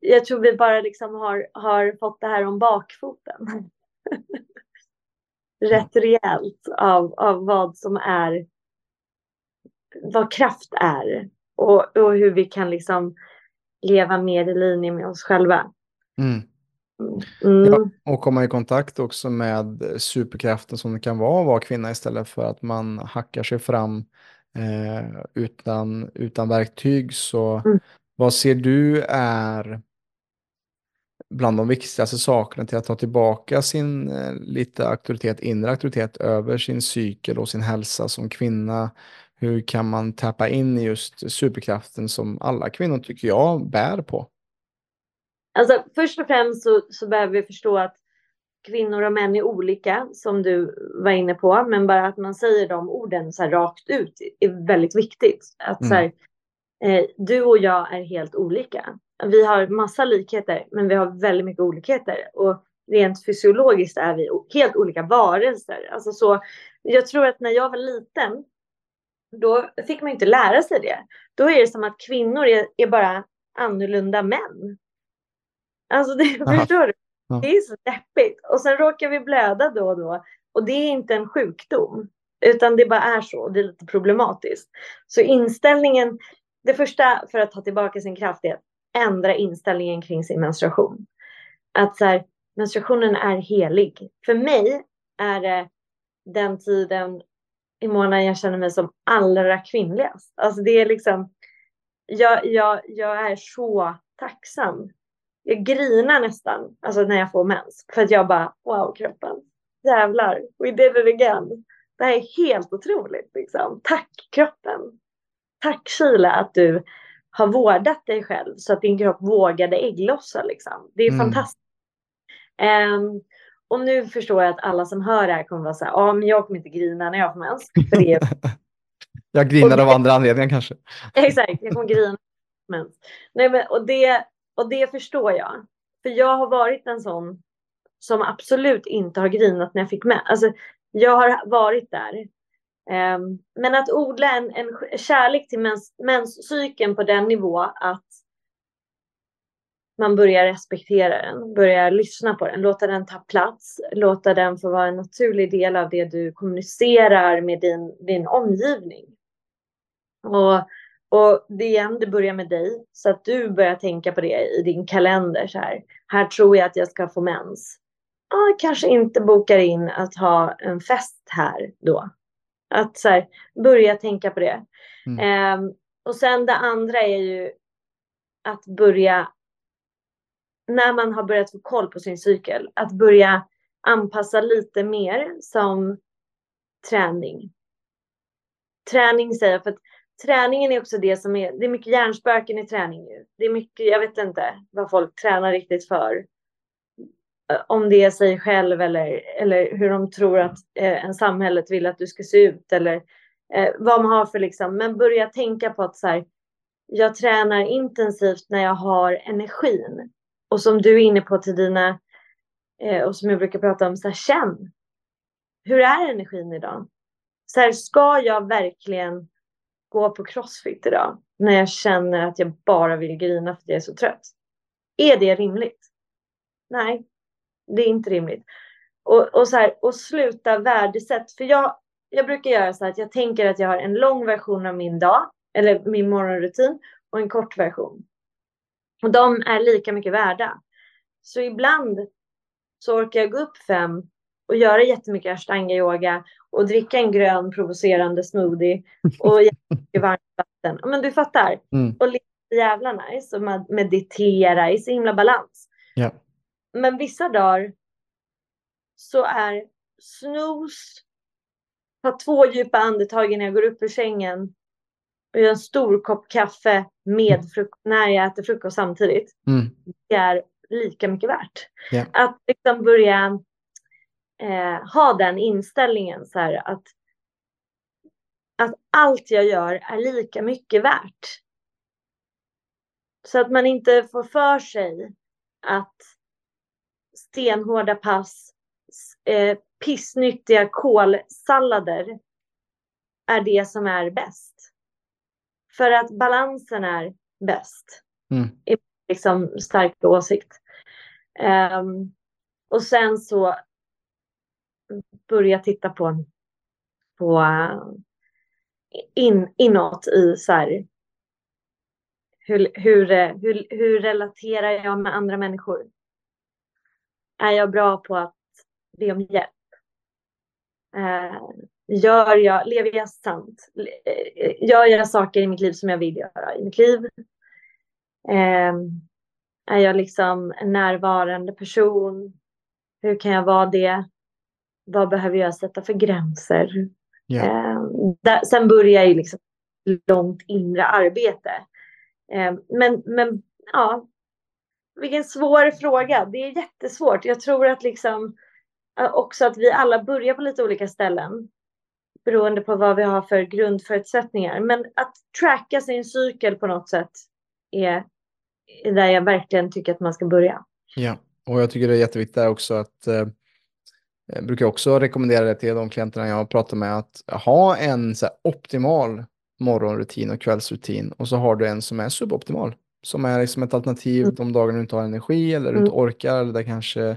jag tror vi bara liksom har, har fått det här om bakfoten. Rätt rejält av, av vad som är, vad kraft är och, och hur vi kan liksom leva mer i linje med oss själva. Mm. Mm. Ja, och komma i kontakt också med superkraften som det kan vara att vara kvinna istället för att man hackar sig fram eh, utan, utan verktyg. Så mm. vad ser du är bland de viktigaste sakerna till att ta tillbaka sin eh, lite auktoritet, inre auktoritet över sin cykel och sin hälsa som kvinna? Hur kan man tappa in i just superkraften som alla kvinnor tycker jag bär på? Alltså, först och främst så, så behöver vi förstå att kvinnor och män är olika, som du var inne på. Men bara att man säger de orden så här rakt ut är väldigt viktigt. Att mm. så här, eh, du och jag är helt olika. Vi har massa likheter, men vi har väldigt mycket olikheter. Och rent fysiologiskt är vi helt olika varelser. Alltså så, jag tror att när jag var liten, då fick man inte lära sig det. Då är det som att kvinnor är, är bara annorlunda män. Alltså det, förstår du? Det är så deppigt. Och sen råkar vi blöda då och då. Och det är inte en sjukdom. Utan det bara är så. Det är lite problematiskt. Så inställningen. Det första för att ta tillbaka sin kraft är att ändra inställningen kring sin menstruation. Att så här, menstruationen är helig. För mig är det den tiden i månaden jag känner mig som allra kvinnligast. Alltså det är liksom, jag, jag, jag är så tacksam jag grinar nästan alltså när jag får mens. För att jag bara, wow kroppen, jävlar, we did it again. Det här är helt otroligt liksom. Tack kroppen. Tack Sheila att du har vårdat dig själv så att din kropp vågade ägglossa liksom. Det är mm. fantastiskt. Um, och nu förstår jag att alla som hör det här kommer vara så här, ja men jag kommer inte grina när jag får mens. För det är... jag grinar av andra anledningar kanske. Exakt, jag kommer grina mens. Nej, men, och det, och det förstår jag. För jag har varit en sån som absolut inte har grinat när jag fick med. Alltså, jag har varit där. Ehm, men att odla en, en kärlek till mens, menscykeln på den nivå att man börjar respektera den, börjar lyssna på den, låta den ta plats, låta den få vara en naturlig del av det du kommunicerar med din, din omgivning. Och och det igen, det börjar med dig. Så att du börjar tänka på det i din kalender. Så här, här tror jag att jag ska få mens. Ja, kanske inte bokar in att ha en fest här då. Att så här, börja tänka på det. Mm. Um, och sen det andra är ju att börja, när man har börjat få koll på sin cykel, att börja anpassa lite mer som träning. Träning säger för att träningen är också det som är, det är mycket hjärnspöken i träning nu. Det är mycket, jag vet inte vad folk tränar riktigt för. Om det är sig själv eller, eller hur de tror att eh, en samhället vill att du ska se ut eller eh, vad man har för liksom, men börja tänka på att så här, jag tränar intensivt när jag har energin. Och som du är inne på till dina, eh, och som jag brukar prata om, så här, känn. Hur är energin idag? Så här, ska jag verkligen gå på crossfit idag när jag känner att jag bara vill grina för att jag är så trött. Är det rimligt? Nej, det är inte rimligt. Och, och, så här, och sluta värdesätt. För jag, jag brukar göra så här att jag tänker att jag har en lång version av min dag eller min morgonrutin och en kort version. Och de är lika mycket värda. Så ibland så orkar jag gå upp fem och göra jättemycket ashtanga-yoga och dricka en grön provocerande smoothie och jättemycket varmt vatten. Men du fattar. Mm. Och lite jävla nice och meditera i så himla balans. Yeah. Men vissa dagar så är snooze, ta två djupa andetag innan jag går upp ur sängen och gör en stor kopp kaffe med frukost, när jag äter frukost samtidigt. Mm. Det är lika mycket värt. Yeah. Att liksom börja eh, ha den inställningen så här att, att allt jag gör är lika mycket värt. Så att man inte får för sig att stenhårda pass, eh, pissnyttiga kolsallader är det som är bäst. För att balansen är bäst. Mm. I liksom stark åsikt. Um, och sen så börja titta på, på in, inåt i så här, hur, hur, hur, hur relaterar jag med andra människor? Är jag bra på att be om hjälp? Uh, gör jag, lever jag sant? Gör jag saker i mitt liv som jag vill göra i mitt liv? Um, är jag liksom en närvarande person? Hur kan jag vara det? Vad behöver jag sätta för gränser? Yeah. Eh, där, sen börjar ju liksom långt inre arbete. Eh, men, men ja, vilken svår fråga. Det är jättesvårt. Jag tror att liksom eh, också att vi alla börjar på lite olika ställen beroende på vad vi har för grundförutsättningar. Men att tracka sin cykel på något sätt är där jag verkligen tycker att man ska börja. Ja, och jag tycker det är jätteviktigt där också att eh, jag brukar också rekommendera det till de klienterna jag pratar med att ha en så optimal morgonrutin och kvällsrutin och så har du en som är suboptimal som är liksom ett alternativ mm. de dagar du inte har energi eller du inte mm. orkar eller där kanske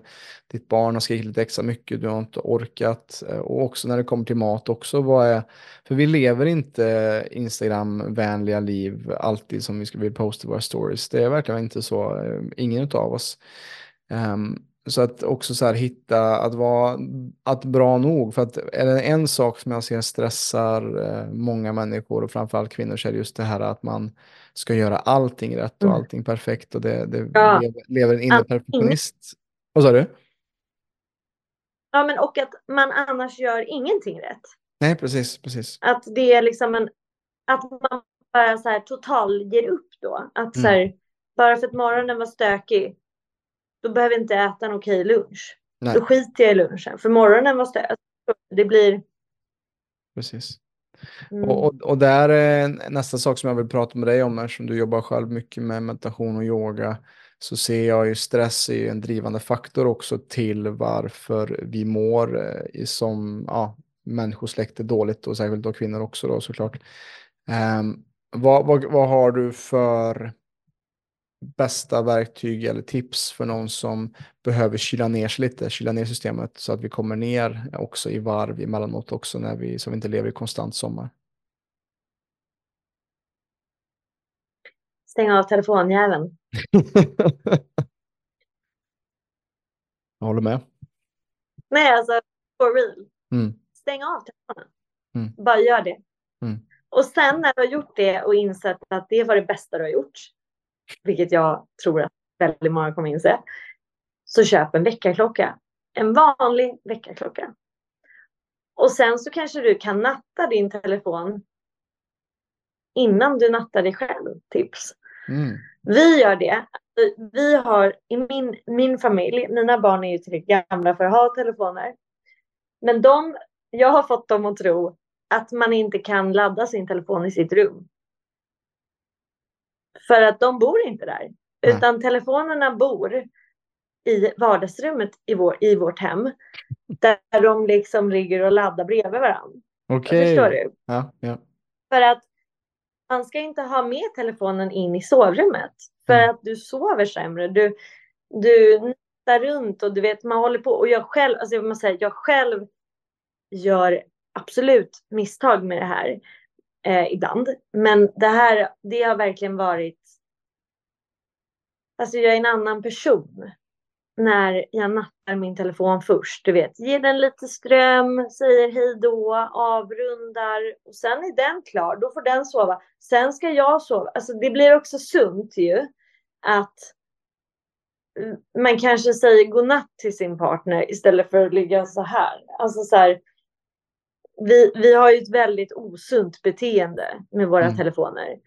ditt barn har skrikit lite extra mycket, du har inte orkat. Och också när det kommer till mat också, vad är, för vi lever inte Instagram-vänliga liv alltid som vi ska vilja posta våra stories. Det är verkligen inte så, eh, ingen av oss. Um, så att också så här hitta att vara att bra nog. För att är det en sak som jag ser stressar eh, många människor och framförallt kvinnor så är det just det här att man ska göra allting rätt och mm. allting perfekt och det, det ja. lever, lever en inre perfektionist. Vad sa du? Ja, men och att man annars gör ingenting rätt. Nej, precis, precis. Att det är liksom en, att man bara så här total ger upp då. Att mm. så här, bara för att morgonen var stökig då behöver jag inte äta en okej lunch. Nej. Då skiter jag i lunchen. För morgonen måste jag... Det blir... Precis. Mm. Och, och, där är nästa sak som jag vill prata med dig om, eftersom du jobbar själv mycket med meditation och yoga, så ser jag ju stress är en drivande faktor också till varför vi mår eh, som ja, människosläkte dåligt och särskilt då kvinnor också då såklart. Um, vad, vad, vad har du för bästa verktyg eller tips för någon som behöver kyla ner sig lite, kyla ner systemet så att vi kommer ner också i varv emellanåt också när vi, så vi inte lever i konstant sommar? Stäng av telefonjäveln. Jag håller med. Nej, alltså for real. Mm. Stäng av telefonen. Mm. Bara gör det. Mm. Och sen när du har gjort det och insett att det var det bästa du har gjort, vilket jag tror att väldigt många kommer inse, så köp en väckarklocka. En vanlig väckarklocka. Och sen så kanske du kan natta din telefon innan du nattar dig själv. Tips. Mm. Vi gör det. Vi har i min, min familj, mina barn är ju tillräckligt gamla för att ha telefoner. Men de, jag har fått dem att tro att man inte kan ladda sin telefon i sitt rum. För att de bor inte där. Nej. Utan telefonerna bor i vardagsrummet i, vår, i vårt hem. Där de liksom ligger och laddar bredvid varandra. Okej. Okay. Förstår du? Ja, ja. För att man ska inte ha med telefonen in i sovrummet. För mm. att du sover sämre. Du, du nittar runt och du vet man håller på. Och jag själv, alltså jag måste säga, jag själv gör absolut misstag med det här eh, ibland. Men det här, det har verkligen varit... Alltså jag är en annan person när jag nattar min telefon först. Du vet, ger den lite ström, säger hej då, avrundar och sen är den klar. Då får den sova. Sen ska jag sova. Alltså det blir också sunt ju att man kanske säger godnatt till sin partner istället för att ligga så här. Alltså så här, vi, vi har ju ett väldigt osunt beteende med våra mm. telefoner.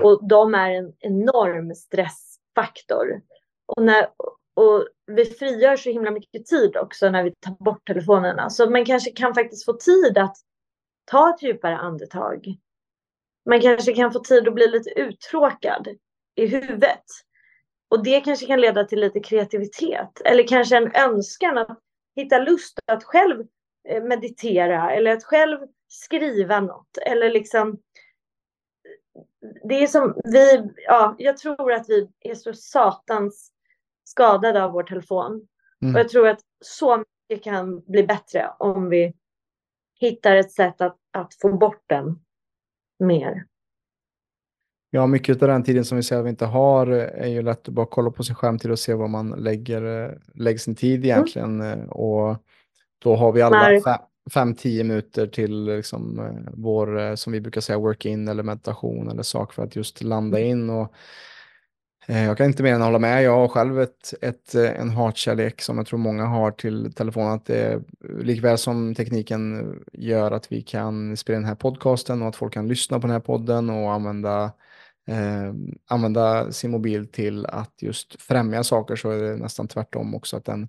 Och de är en enorm stressfaktor. Och, när, och vi frigör så himla mycket tid också när vi tar bort telefonerna. Så man kanske kan faktiskt få tid att ta ett djupare andetag. Man kanske kan få tid att bli lite uttråkad i huvudet. Och det kanske kan leda till lite kreativitet eller kanske en önskan att hitta lust att själv meditera eller att själv skriva något eller liksom det är som vi, ja, jag tror att vi är så satans skadade av vår telefon. Mm. Och jag tror att så mycket kan bli bättre om vi hittar ett sätt att, att få bort den mer. Ja, mycket av den tiden som vi säger att vi inte har är ju lätt att bara kolla på sin skärmtid och se var man lägger, lägger sin tid mm. egentligen. Mm. Och då har vi alla fem, fem, tio minuter till liksom, eh, vår, eh, som vi brukar säga, work-in eller meditation eller sak för att just landa mm. in. Och, eh, jag kan inte mer än hålla med. Jag har själv ett, ett, en hatkärlek som jag tror många har till telefonen. Att det, likväl som tekniken gör att vi kan spela den här podcasten och att folk kan lyssna på den här podden och använda eh, använda sin mobil till att just främja saker så är det nästan tvärtom också att den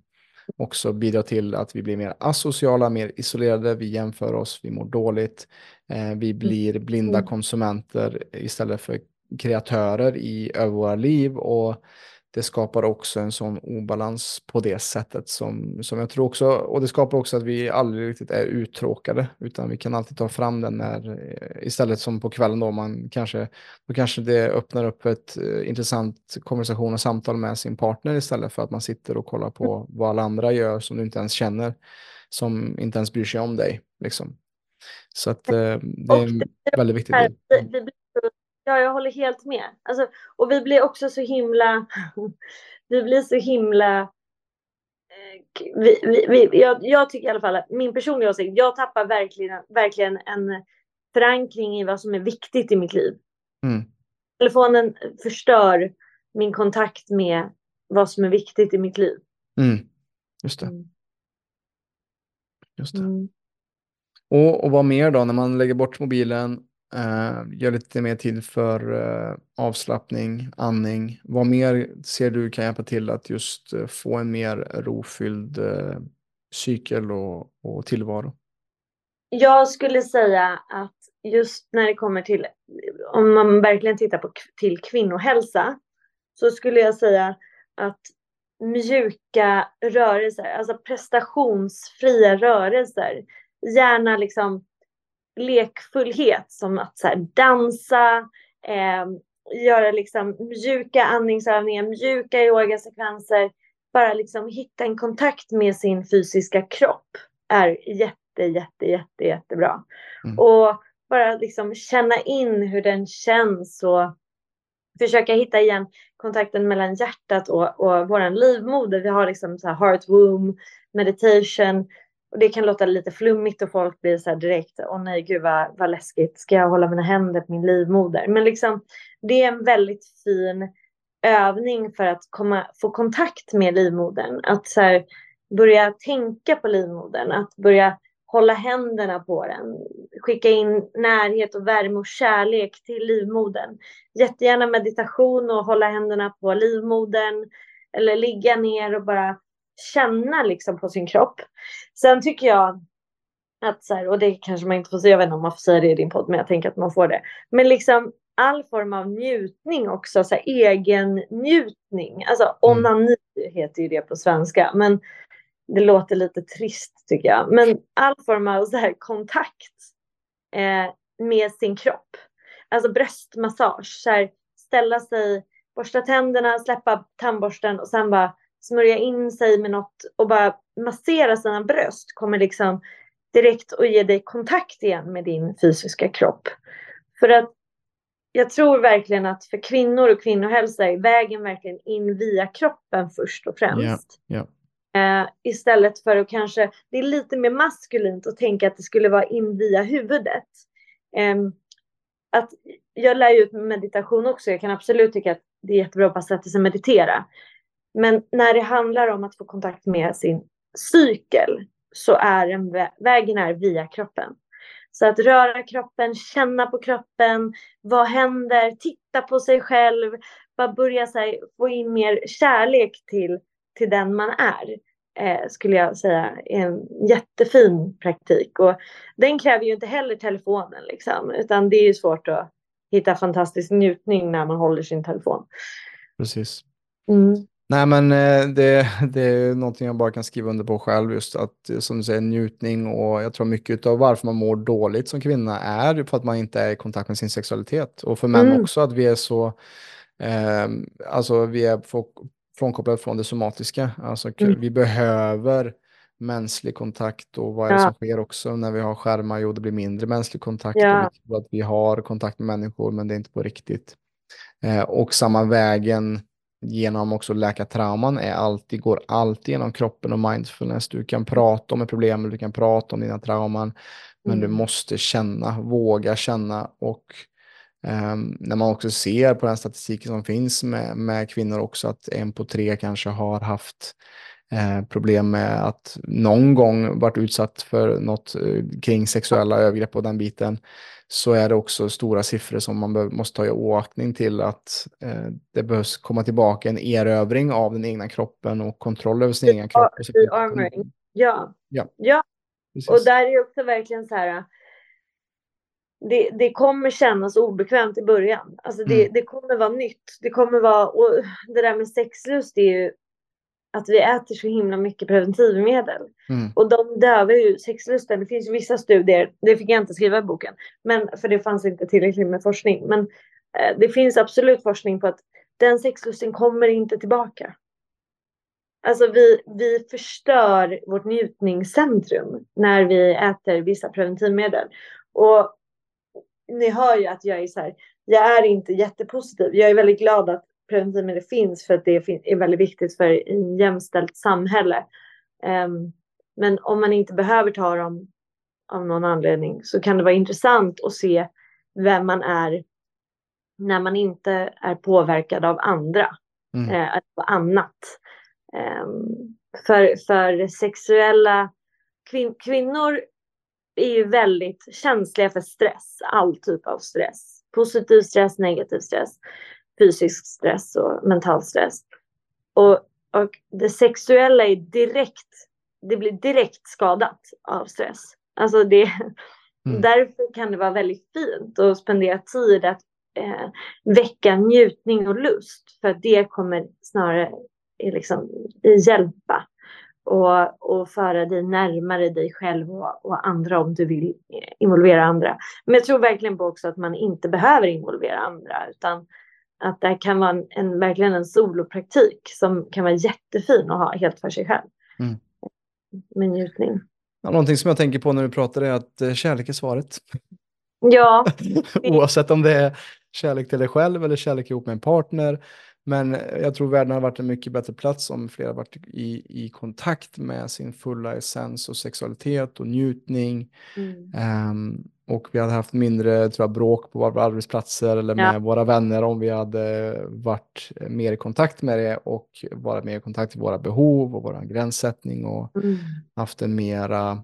också bidrar till att vi blir mer asociala, mer isolerade, vi jämför oss, vi mår dåligt, eh, vi mm. blir blinda mm. konsumenter istället för kreatörer i över våra liv och det skapar också en sån obalans på det sättet som, som jag tror också, och det skapar också att vi aldrig riktigt är uttråkade, utan vi kan alltid ta fram den när, eh, istället som på kvällen då man kanske, då kanske det öppnar upp ett uh, intressant konversation och samtal med sin partner istället för att man sitter och kollar på mm. vad alla andra gör som du inte ens känner, som inte ens bryr sig om dig. Liksom. Så att uh, det är en väldigt viktig del. Ja, jag håller helt med. Alltså, och vi blir också så himla... vi blir så himla... Eh, vi, vi, vi, jag, jag, tycker i alla fall min personliga åsikt, jag tappar verkligen, verkligen en förankring i vad som är viktigt i mitt liv. Mm. Telefonen förstör min kontakt med vad som är viktigt i mitt liv. Mm. Just det. Mm. Just det. Mm. Och, och vad mer då när man lägger bort mobilen Uh, gör lite mer tid för uh, avslappning, andning. Vad mer ser du kan hjälpa till att just uh, få en mer rofylld cykel och, och tillvaro? Jag skulle säga att just när det kommer till, om man verkligen tittar på till kvinnohälsa, så skulle jag säga att mjuka rörelser, alltså prestationsfria rörelser, gärna liksom lekfullhet som att så dansa, eh, göra liksom mjuka andningsövningar, mjuka yogasekvenser. Bara liksom hitta en kontakt med sin fysiska kropp är jätte, jätte, jätte, jättebra. Mm. Och bara liksom känna in hur den känns och försöka hitta igen kontakten mellan hjärtat och, och vår livmoder. Vi har liksom så heart womb meditation och det kan låta lite flummigt och folk blir så här direkt, åh nej gud vad, vad läskigt, ska jag hålla mina händer på min livmoder? Men liksom det är en väldigt fin övning för att komma, få kontakt med livmodern. Att så här, börja tänka på livmodern, att börja hålla händerna på den, skicka in närhet och värme och kärlek till livmodern. Jättegärna meditation och hålla händerna på livmodern eller ligga ner och bara känna liksom på sin kropp. Sen tycker jag att så här, och det kanske man inte får säga, jag vet inte om man får säga det i din podd, men jag tänker att man får det. Men liksom all form av njutning också, så här, egen njutning. Alltså mm. onani heter ju det på svenska, men det låter lite trist tycker jag. Men all form av så här, kontakt eh, med sin kropp. Alltså bröstmassage, så här, ställa sig, borsta tänderna, släppa tandborsten och sen bara smörja in sig med något och bara massera sina bröst kommer liksom direkt att ge dig kontakt igen med din fysiska kropp. För att jag tror verkligen att för kvinnor och kvinnohälsa är vägen verkligen in via kroppen först och främst. Yeah, yeah. Eh, istället för att kanske, det är lite mer maskulint att tänka att det skulle vara in via huvudet. Eh, att jag lär ju ut meditation också, jag kan absolut tycka att det är jättebra att bara sätta sig och meditera. Men när det handlar om att få kontakt med sin cykel så är en vä vägen är via kroppen. Så att röra kroppen, känna på kroppen, vad händer, titta på sig själv, bara börja här, få in mer kärlek till till den man är eh, skulle jag säga är en jättefin praktik. Och den kräver ju inte heller telefonen liksom, utan det är ju svårt att hitta fantastisk njutning när man håller sin telefon. Precis. Mm. Nej, men eh, det, det är någonting jag bara kan skriva under på själv, just att eh, som du säger njutning och jag tror mycket av varför man mår dåligt som kvinna är för att man inte är i kontakt med sin sexualitet. Och för män mm. också att vi är så, eh, alltså vi är frånkopplade från det somatiska. Alltså mm. vi behöver mänsklig kontakt och vad är det ja. som sker också när vi har skärmar? Jo, det blir mindre mänsklig kontakt. Ja. Och att vi har kontakt med människor, men det är inte på riktigt. Eh, och samma vägen genom också läka trauman är alltid, går alltid genom kroppen och mindfulness. Du kan prata om ett problem, du kan prata om dina trauman, men du mm. måste känna, våga känna och um, när man också ser på den statistiken som finns med, med kvinnor också att en på tre kanske har haft eh, problem med att någon gång varit utsatt för något eh, kring sexuella övergrepp och den biten så är det också stora siffror som man måste ta i åkning till att eh, det behövs komma tillbaka en erövring av den egna kroppen och kontroll över sin egen kropp. Ja, ja. ja. och där är också verkligen så här. Det, det kommer kännas obekvämt i början. Alltså det, mm. det kommer vara nytt. Det kommer vara, och det där med sexlust är ju att vi äter så himla mycket preventivmedel. Mm. Och de dövar ju sexlusten. Det finns vissa studier, det fick jag inte skriva i boken, men, för det fanns inte tillräckligt med forskning. Men eh, det finns absolut forskning på att den sexlusten kommer inte tillbaka. Alltså vi, vi förstör vårt njutningscentrum när vi äter vissa preventivmedel. Och ni hör ju att jag är så här, jag är inte jättepositiv. Jag är väldigt glad att preventivmedel finns för att det är väldigt viktigt för ett jämställt samhälle. Ehm, men om man inte behöver ta dem av någon anledning så kan det vara intressant att se vem man är när man inte är påverkad av andra, mm. eh, annat. Um, för, för sexuella kvin kvinnor är ju väldigt känsliga för stress, all typ av stress. Positiv stress, negativ stress fysisk stress och mental stress. Och, och det sexuella är direkt, det blir direkt skadat av stress. Alltså det, mm. därför kan det vara väldigt fint att spendera tid att eh, väcka njutning och lust. För det kommer snarare liksom, hjälpa och, och föra dig närmare dig själv och, och, andra om du vill involvera andra. Men jag tror verkligen på också att man inte behöver involvera andra utan att det kan vara en, en, verkligen en solopraktik som kan vara jättefin att ha helt för sig själv. Mm. Med njutning. Ja, någonting som jag tänker på när du pratar är att eh, kärlek är svaret. Ja. Oavsett om det är kärlek till dig själv eller kärlek ihop med en partner. Men jag tror världen har varit en mycket bättre plats om fler har varit i, i kontakt med sin fulla essens och sexualitet och njutning. Mm. Um, och vi hade haft mindre tror jag, bråk på våra arbetsplatser eller med ja. våra vänner om vi hade varit mer i kontakt med det och varit mer i kontakt med våra behov och vår gränssättning och mm. haft en mera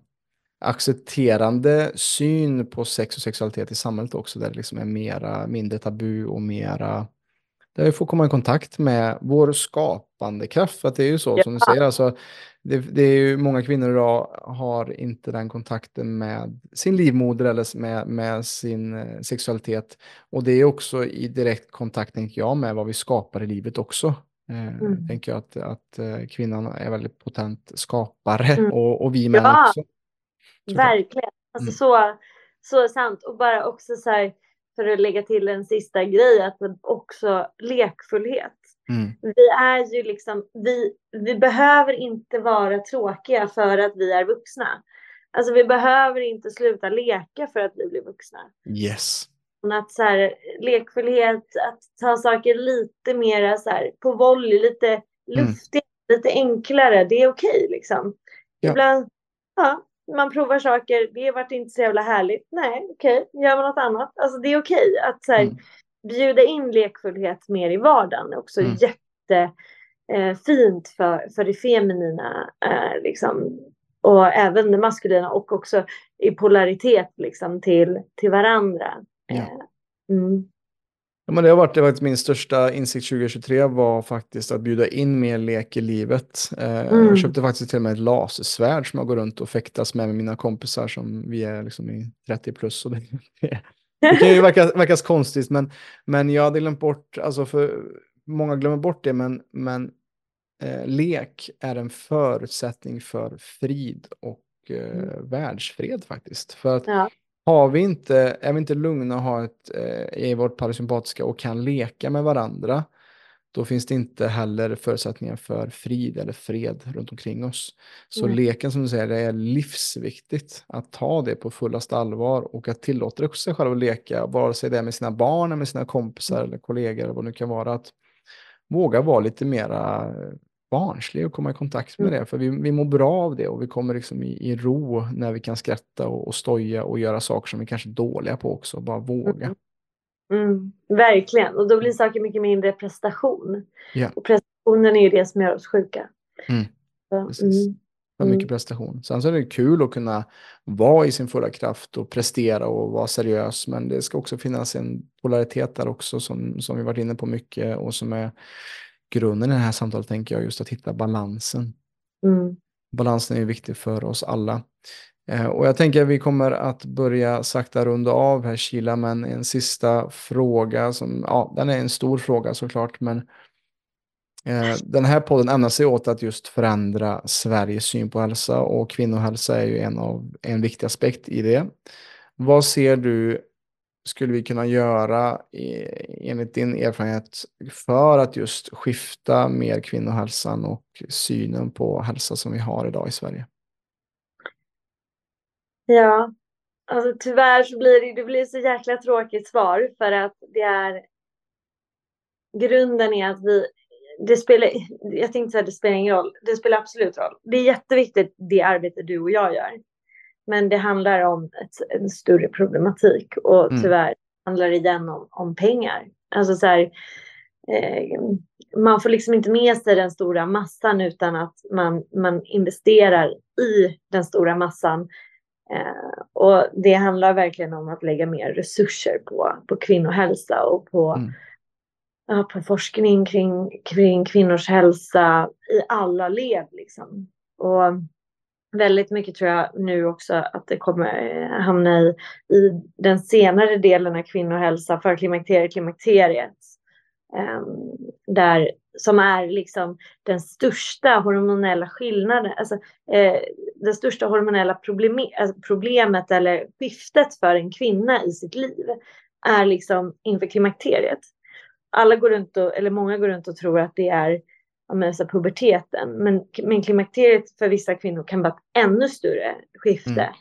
accepterande syn på sex och sexualitet i samhället också där det liksom är mera, mindre tabu och mera där vi får komma i kontakt med vår skapande kraft. För att det är ju så ja. som du säger, alltså, det, det, är ju många kvinnor idag har inte den kontakten med sin livmoder eller med, med sin eh, sexualitet. Och det är också i direkt kontakt, tänker jag, med vad vi skapar i livet också. Eh, mm. Tänker jag att, att eh, kvinnan är väldigt potent skapare mm. och, och vi män ja, också. Verkligen, alltså mm. så, så sant. Och bara också så här, för att lägga till en sista grej, att också lekfullhet. Mm. Vi är ju liksom, vi, vi behöver inte vara tråkiga för att vi är vuxna. Alltså vi behöver inte sluta leka för att vi blir vuxna. Yes. Att så här, lekfullhet, att ta saker lite mer så här, på volley, lite luftigt, mm. lite enklare, det är okej okay, liksom. Ja. Ibland, ja, man provar saker, det vart inte så jävla härligt. Nej, okej, okay. gör man något annat. Alltså det är okej okay att så här, mm. bjuda in lekfullhet mer i vardagen. Också mm. jättefint eh, för, för det feminina. Eh, liksom, och även det maskulina och också i polaritet liksom, till, till varandra. Ja. Eh, mm. Ja, men det har varit, det var min största insikt 2023 var faktiskt att bjuda in mer lek i livet. Eh, mm. Jag köpte faktiskt till och med ett lasersvärd som jag går runt och fäktas med med mina kompisar som vi är liksom i 30 plus. Och det, det kan ju verka, verkas konstigt, men, men jag hade glömt bort, alltså för många glömmer bort det, men, men eh, lek är en förutsättning för frid och eh, mm. världsfred faktiskt. För att ja. Har vi inte, är vi inte lugna och har ett, eh, i vårt parasympatiska och kan leka med varandra, då finns det inte heller förutsättningar för frid eller fred runt omkring oss. Så mm. leken som du säger, det är livsviktigt att ta det på fullaste allvar och att tillåta sig själv att leka, vare sig det är med sina barn, eller med sina kompisar mm. eller kollegor eller vad det nu kan vara. Att våga vara lite mera barnslig och komma i kontakt med mm. det. För vi, vi mår bra av det och vi kommer liksom i, i ro när vi kan skratta och, och stoja och göra saker som vi kanske är dåliga på också. Bara våga. Mm. Mm, verkligen, och då blir saker mycket mindre prestation. Yeah. Och prestationen är ju det som gör oss sjuka. Mm. Så, mm. För mycket mm. prestation. Sen så är det kul att kunna vara i sin fulla kraft och prestera och vara seriös. Men det ska också finnas en polaritet där också som, som vi varit inne på mycket och som är grunden i det här samtalet tänker jag just att hitta balansen. Mm. Balansen är viktig för oss alla. Eh, och jag tänker att vi kommer att börja sakta runda av här Kila, men en sista fråga som, ja, den är en stor fråga såklart, men eh, den här podden ämnar sig åt att just förändra Sveriges syn på hälsa och kvinnohälsa är ju en, av, en viktig aspekt i det. Vad ser du skulle vi kunna göra enligt din erfarenhet för att just skifta mer kvinnohälsan och synen på hälsa som vi har idag i Sverige? Ja, alltså tyvärr så blir det, det blir så jäkla tråkigt svar för att det är grunden är att vi, det spelar, jag tänkte säga det spelar ingen roll, det spelar absolut roll. Det är jätteviktigt det arbete du och jag gör. Men det handlar om ett, en större problematik och mm. tyvärr handlar det igen om, om pengar. Alltså så här, eh, man får liksom inte med sig den stora massan utan att man, man investerar i den stora massan Eh, och det handlar verkligen om att lägga mer resurser på, på kvinnohälsa och på, mm. ja, på forskning kring, kring kvinnors hälsa i alla led. Liksom. Och väldigt mycket tror jag nu också att det kommer eh, hamna i, i den senare delen av kvinnohälsa, för klimakteriet, klimakteriet. Um, där som är liksom den största hormonella skillnaden, alltså eh, det största hormonella problem, alltså problemet eller skiftet för en kvinna i sitt liv är liksom inför klimakteriet. Alla går runt och, eller många går runt och tror att det är alltså puberteten, men, men klimakteriet för vissa kvinnor kan vara ett ännu större skifte mm.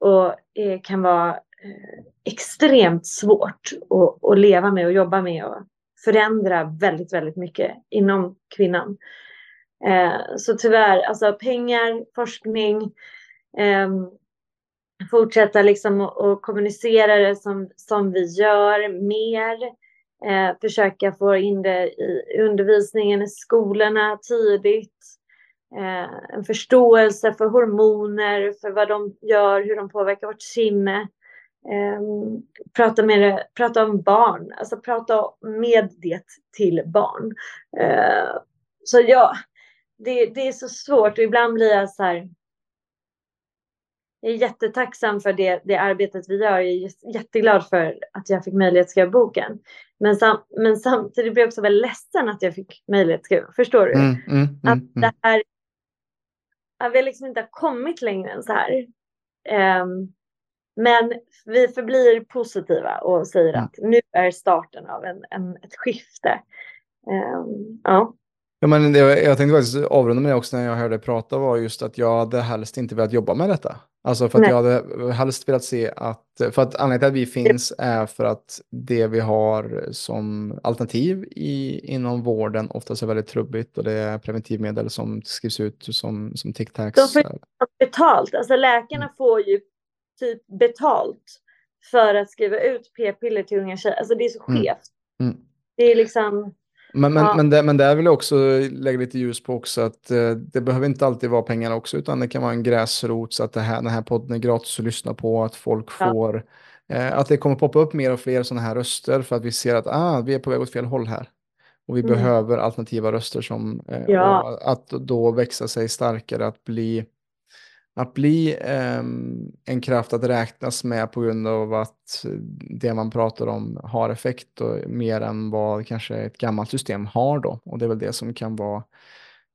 och eh, kan vara eh, extremt svårt att, att leva med och jobba med och förändra väldigt, väldigt mycket inom kvinnan. Eh, så tyvärr, alltså pengar, forskning, eh, fortsätta liksom att kommunicera det som, som vi gör mer. Eh, försöka få in det i undervisningen i skolorna tidigt. Eh, en förståelse för hormoner, för vad de gör, hur de påverkar vårt sinne. Eh, prata, med, prata om barn, alltså prata med det till barn. Eh, så ja, det, det, är så svårt och ibland blir jag så här. Jag är jättetacksam för det, det arbetet vi gör. Jag är jätteglad för att jag fick möjlighet att skriva boken. Men, sam, men samtidigt blir jag också väldigt ledsen att jag fick möjlighet att skriva. Förstår du? Mm, mm, mm, att mm. det här, att vi liksom inte har kommit längre än så här. Um, men vi förblir positiva och säger mm. att nu är starten av en, en ett skifte. Um, ja. Ja, men det, jag tänkte faktiskt avrunda med det också när jag hörde prata var just att jag hade helst inte velat jobba med detta. Alltså för att Nej. jag hade helst velat se att, för att anledningen till att vi finns är för att det vi har som alternativ i, inom vården oftast är väldigt trubbigt och det är preventivmedel som skrivs ut som, som tic-tacs. De får betalt, alltså läkarna mm. får ju typ betalt för att skriva ut p-piller till unga tjejer. Alltså det är så mm. skevt. Mm. Mm. Det är liksom... Men, men, ja. men, där, men där vill jag också lägga lite ljus på också att eh, det behöver inte alltid vara pengar också utan det kan vara en gräsrot så att det här, den här podden är gratis att lyssna på, att folk får eh, att det kommer poppa upp mer och fler sådana här röster för att vi ser att ah, vi är på väg åt fel håll här. Och vi mm. behöver alternativa röster som eh, ja. att då växa sig starkare, att bli att bli eh, en kraft att räknas med på grund av att det man pratar om har effekt och mer än vad kanske ett gammalt system har då. Och det är väl det som kan vara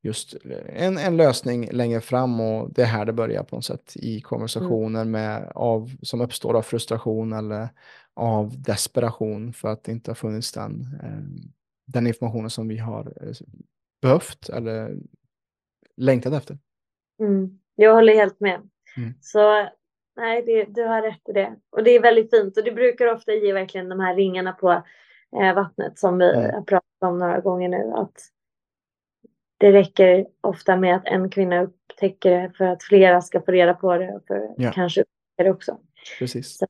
just en, en lösning längre fram och det är här det börjar på något sätt i konversationer mm. med, av, som uppstår av frustration eller av desperation för att det inte har funnits den, eh, den informationen som vi har eh, behövt eller längtat efter. Mm. Jag håller helt med. Mm. Så nej, det, du har rätt i det. Och det är väldigt fint och det brukar ofta ge verkligen de här ringarna på eh, vattnet som vi mm. har pratat om några gånger nu. Att det räcker ofta med att en kvinna upptäcker det för att flera ska få reda på det och för ja. kanske upptäcka det också. Precis. Så.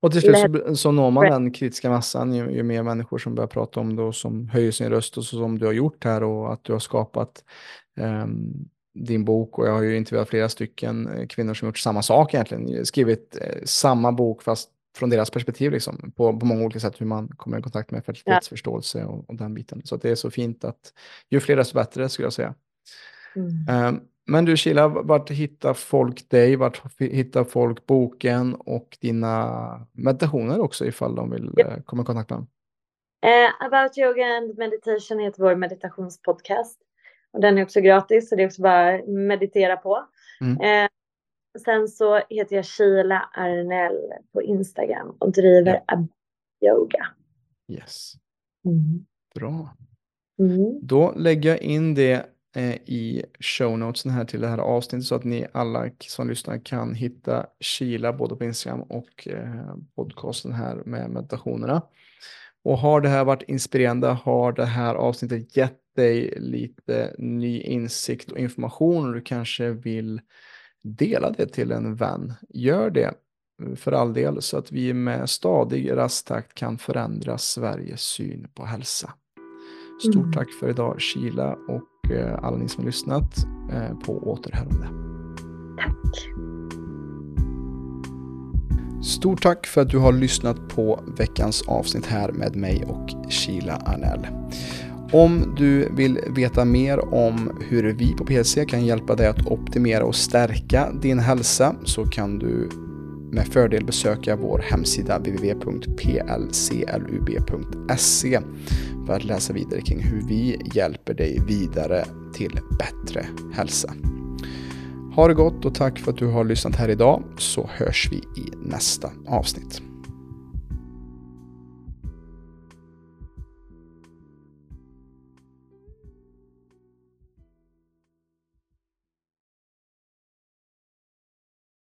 Och till slut så, så når man den kritiska massan ju, ju, mer människor som börjar prata om det och som höjer sin röst och så som du har gjort här och att du har skapat um, din bok och jag har ju intervjuat flera stycken eh, kvinnor som gjort samma sak egentligen, skrivit eh, samma bok fast från deras perspektiv liksom, på, på många olika sätt hur man kommer i kontakt med fertilitetsförståelse och, och, den biten. Så det är så fint att ju fler desto bättre skulle jag säga. Mm. Men du Sheila, vart hittar folk dig? Vart hittar folk boken och dina meditationer också ifall de vill uh, komma i kontakt med dem? Uh, About Yoga and Meditation heter vår meditationspodcast. Och den är också gratis så det är också bara att meditera på. Mm. Eh, sen så heter jag Sheila Arnell på Instagram och driver ja. yoga. Yes. Mm. Bra. Mm. Då lägger jag in det eh, i show notesen här till det här avsnittet så att ni alla som lyssnar kan hitta Sheila både på Instagram och eh, podcasten här med meditationerna. Och har det här varit inspirerande, har det här avsnittet gett dig lite ny insikt och information och du kanske vill dela det till en vän, gör det för all del så att vi med stadig rasttakt kan förändra Sveriges syn på hälsa. Stort mm. tack för idag Kila och eh, alla ni som har lyssnat eh, på återhörande. Tack. Stort tack för att du har lyssnat på veckans avsnitt här med mig och Kila Arnell. Om du vill veta mer om hur vi på PLC kan hjälpa dig att optimera och stärka din hälsa så kan du med fördel besöka vår hemsida www.plclub.se för att läsa vidare kring hur vi hjälper dig vidare till bättre hälsa. Ha det gott och tack för att du har lyssnat här idag så hörs vi i nästa avsnitt.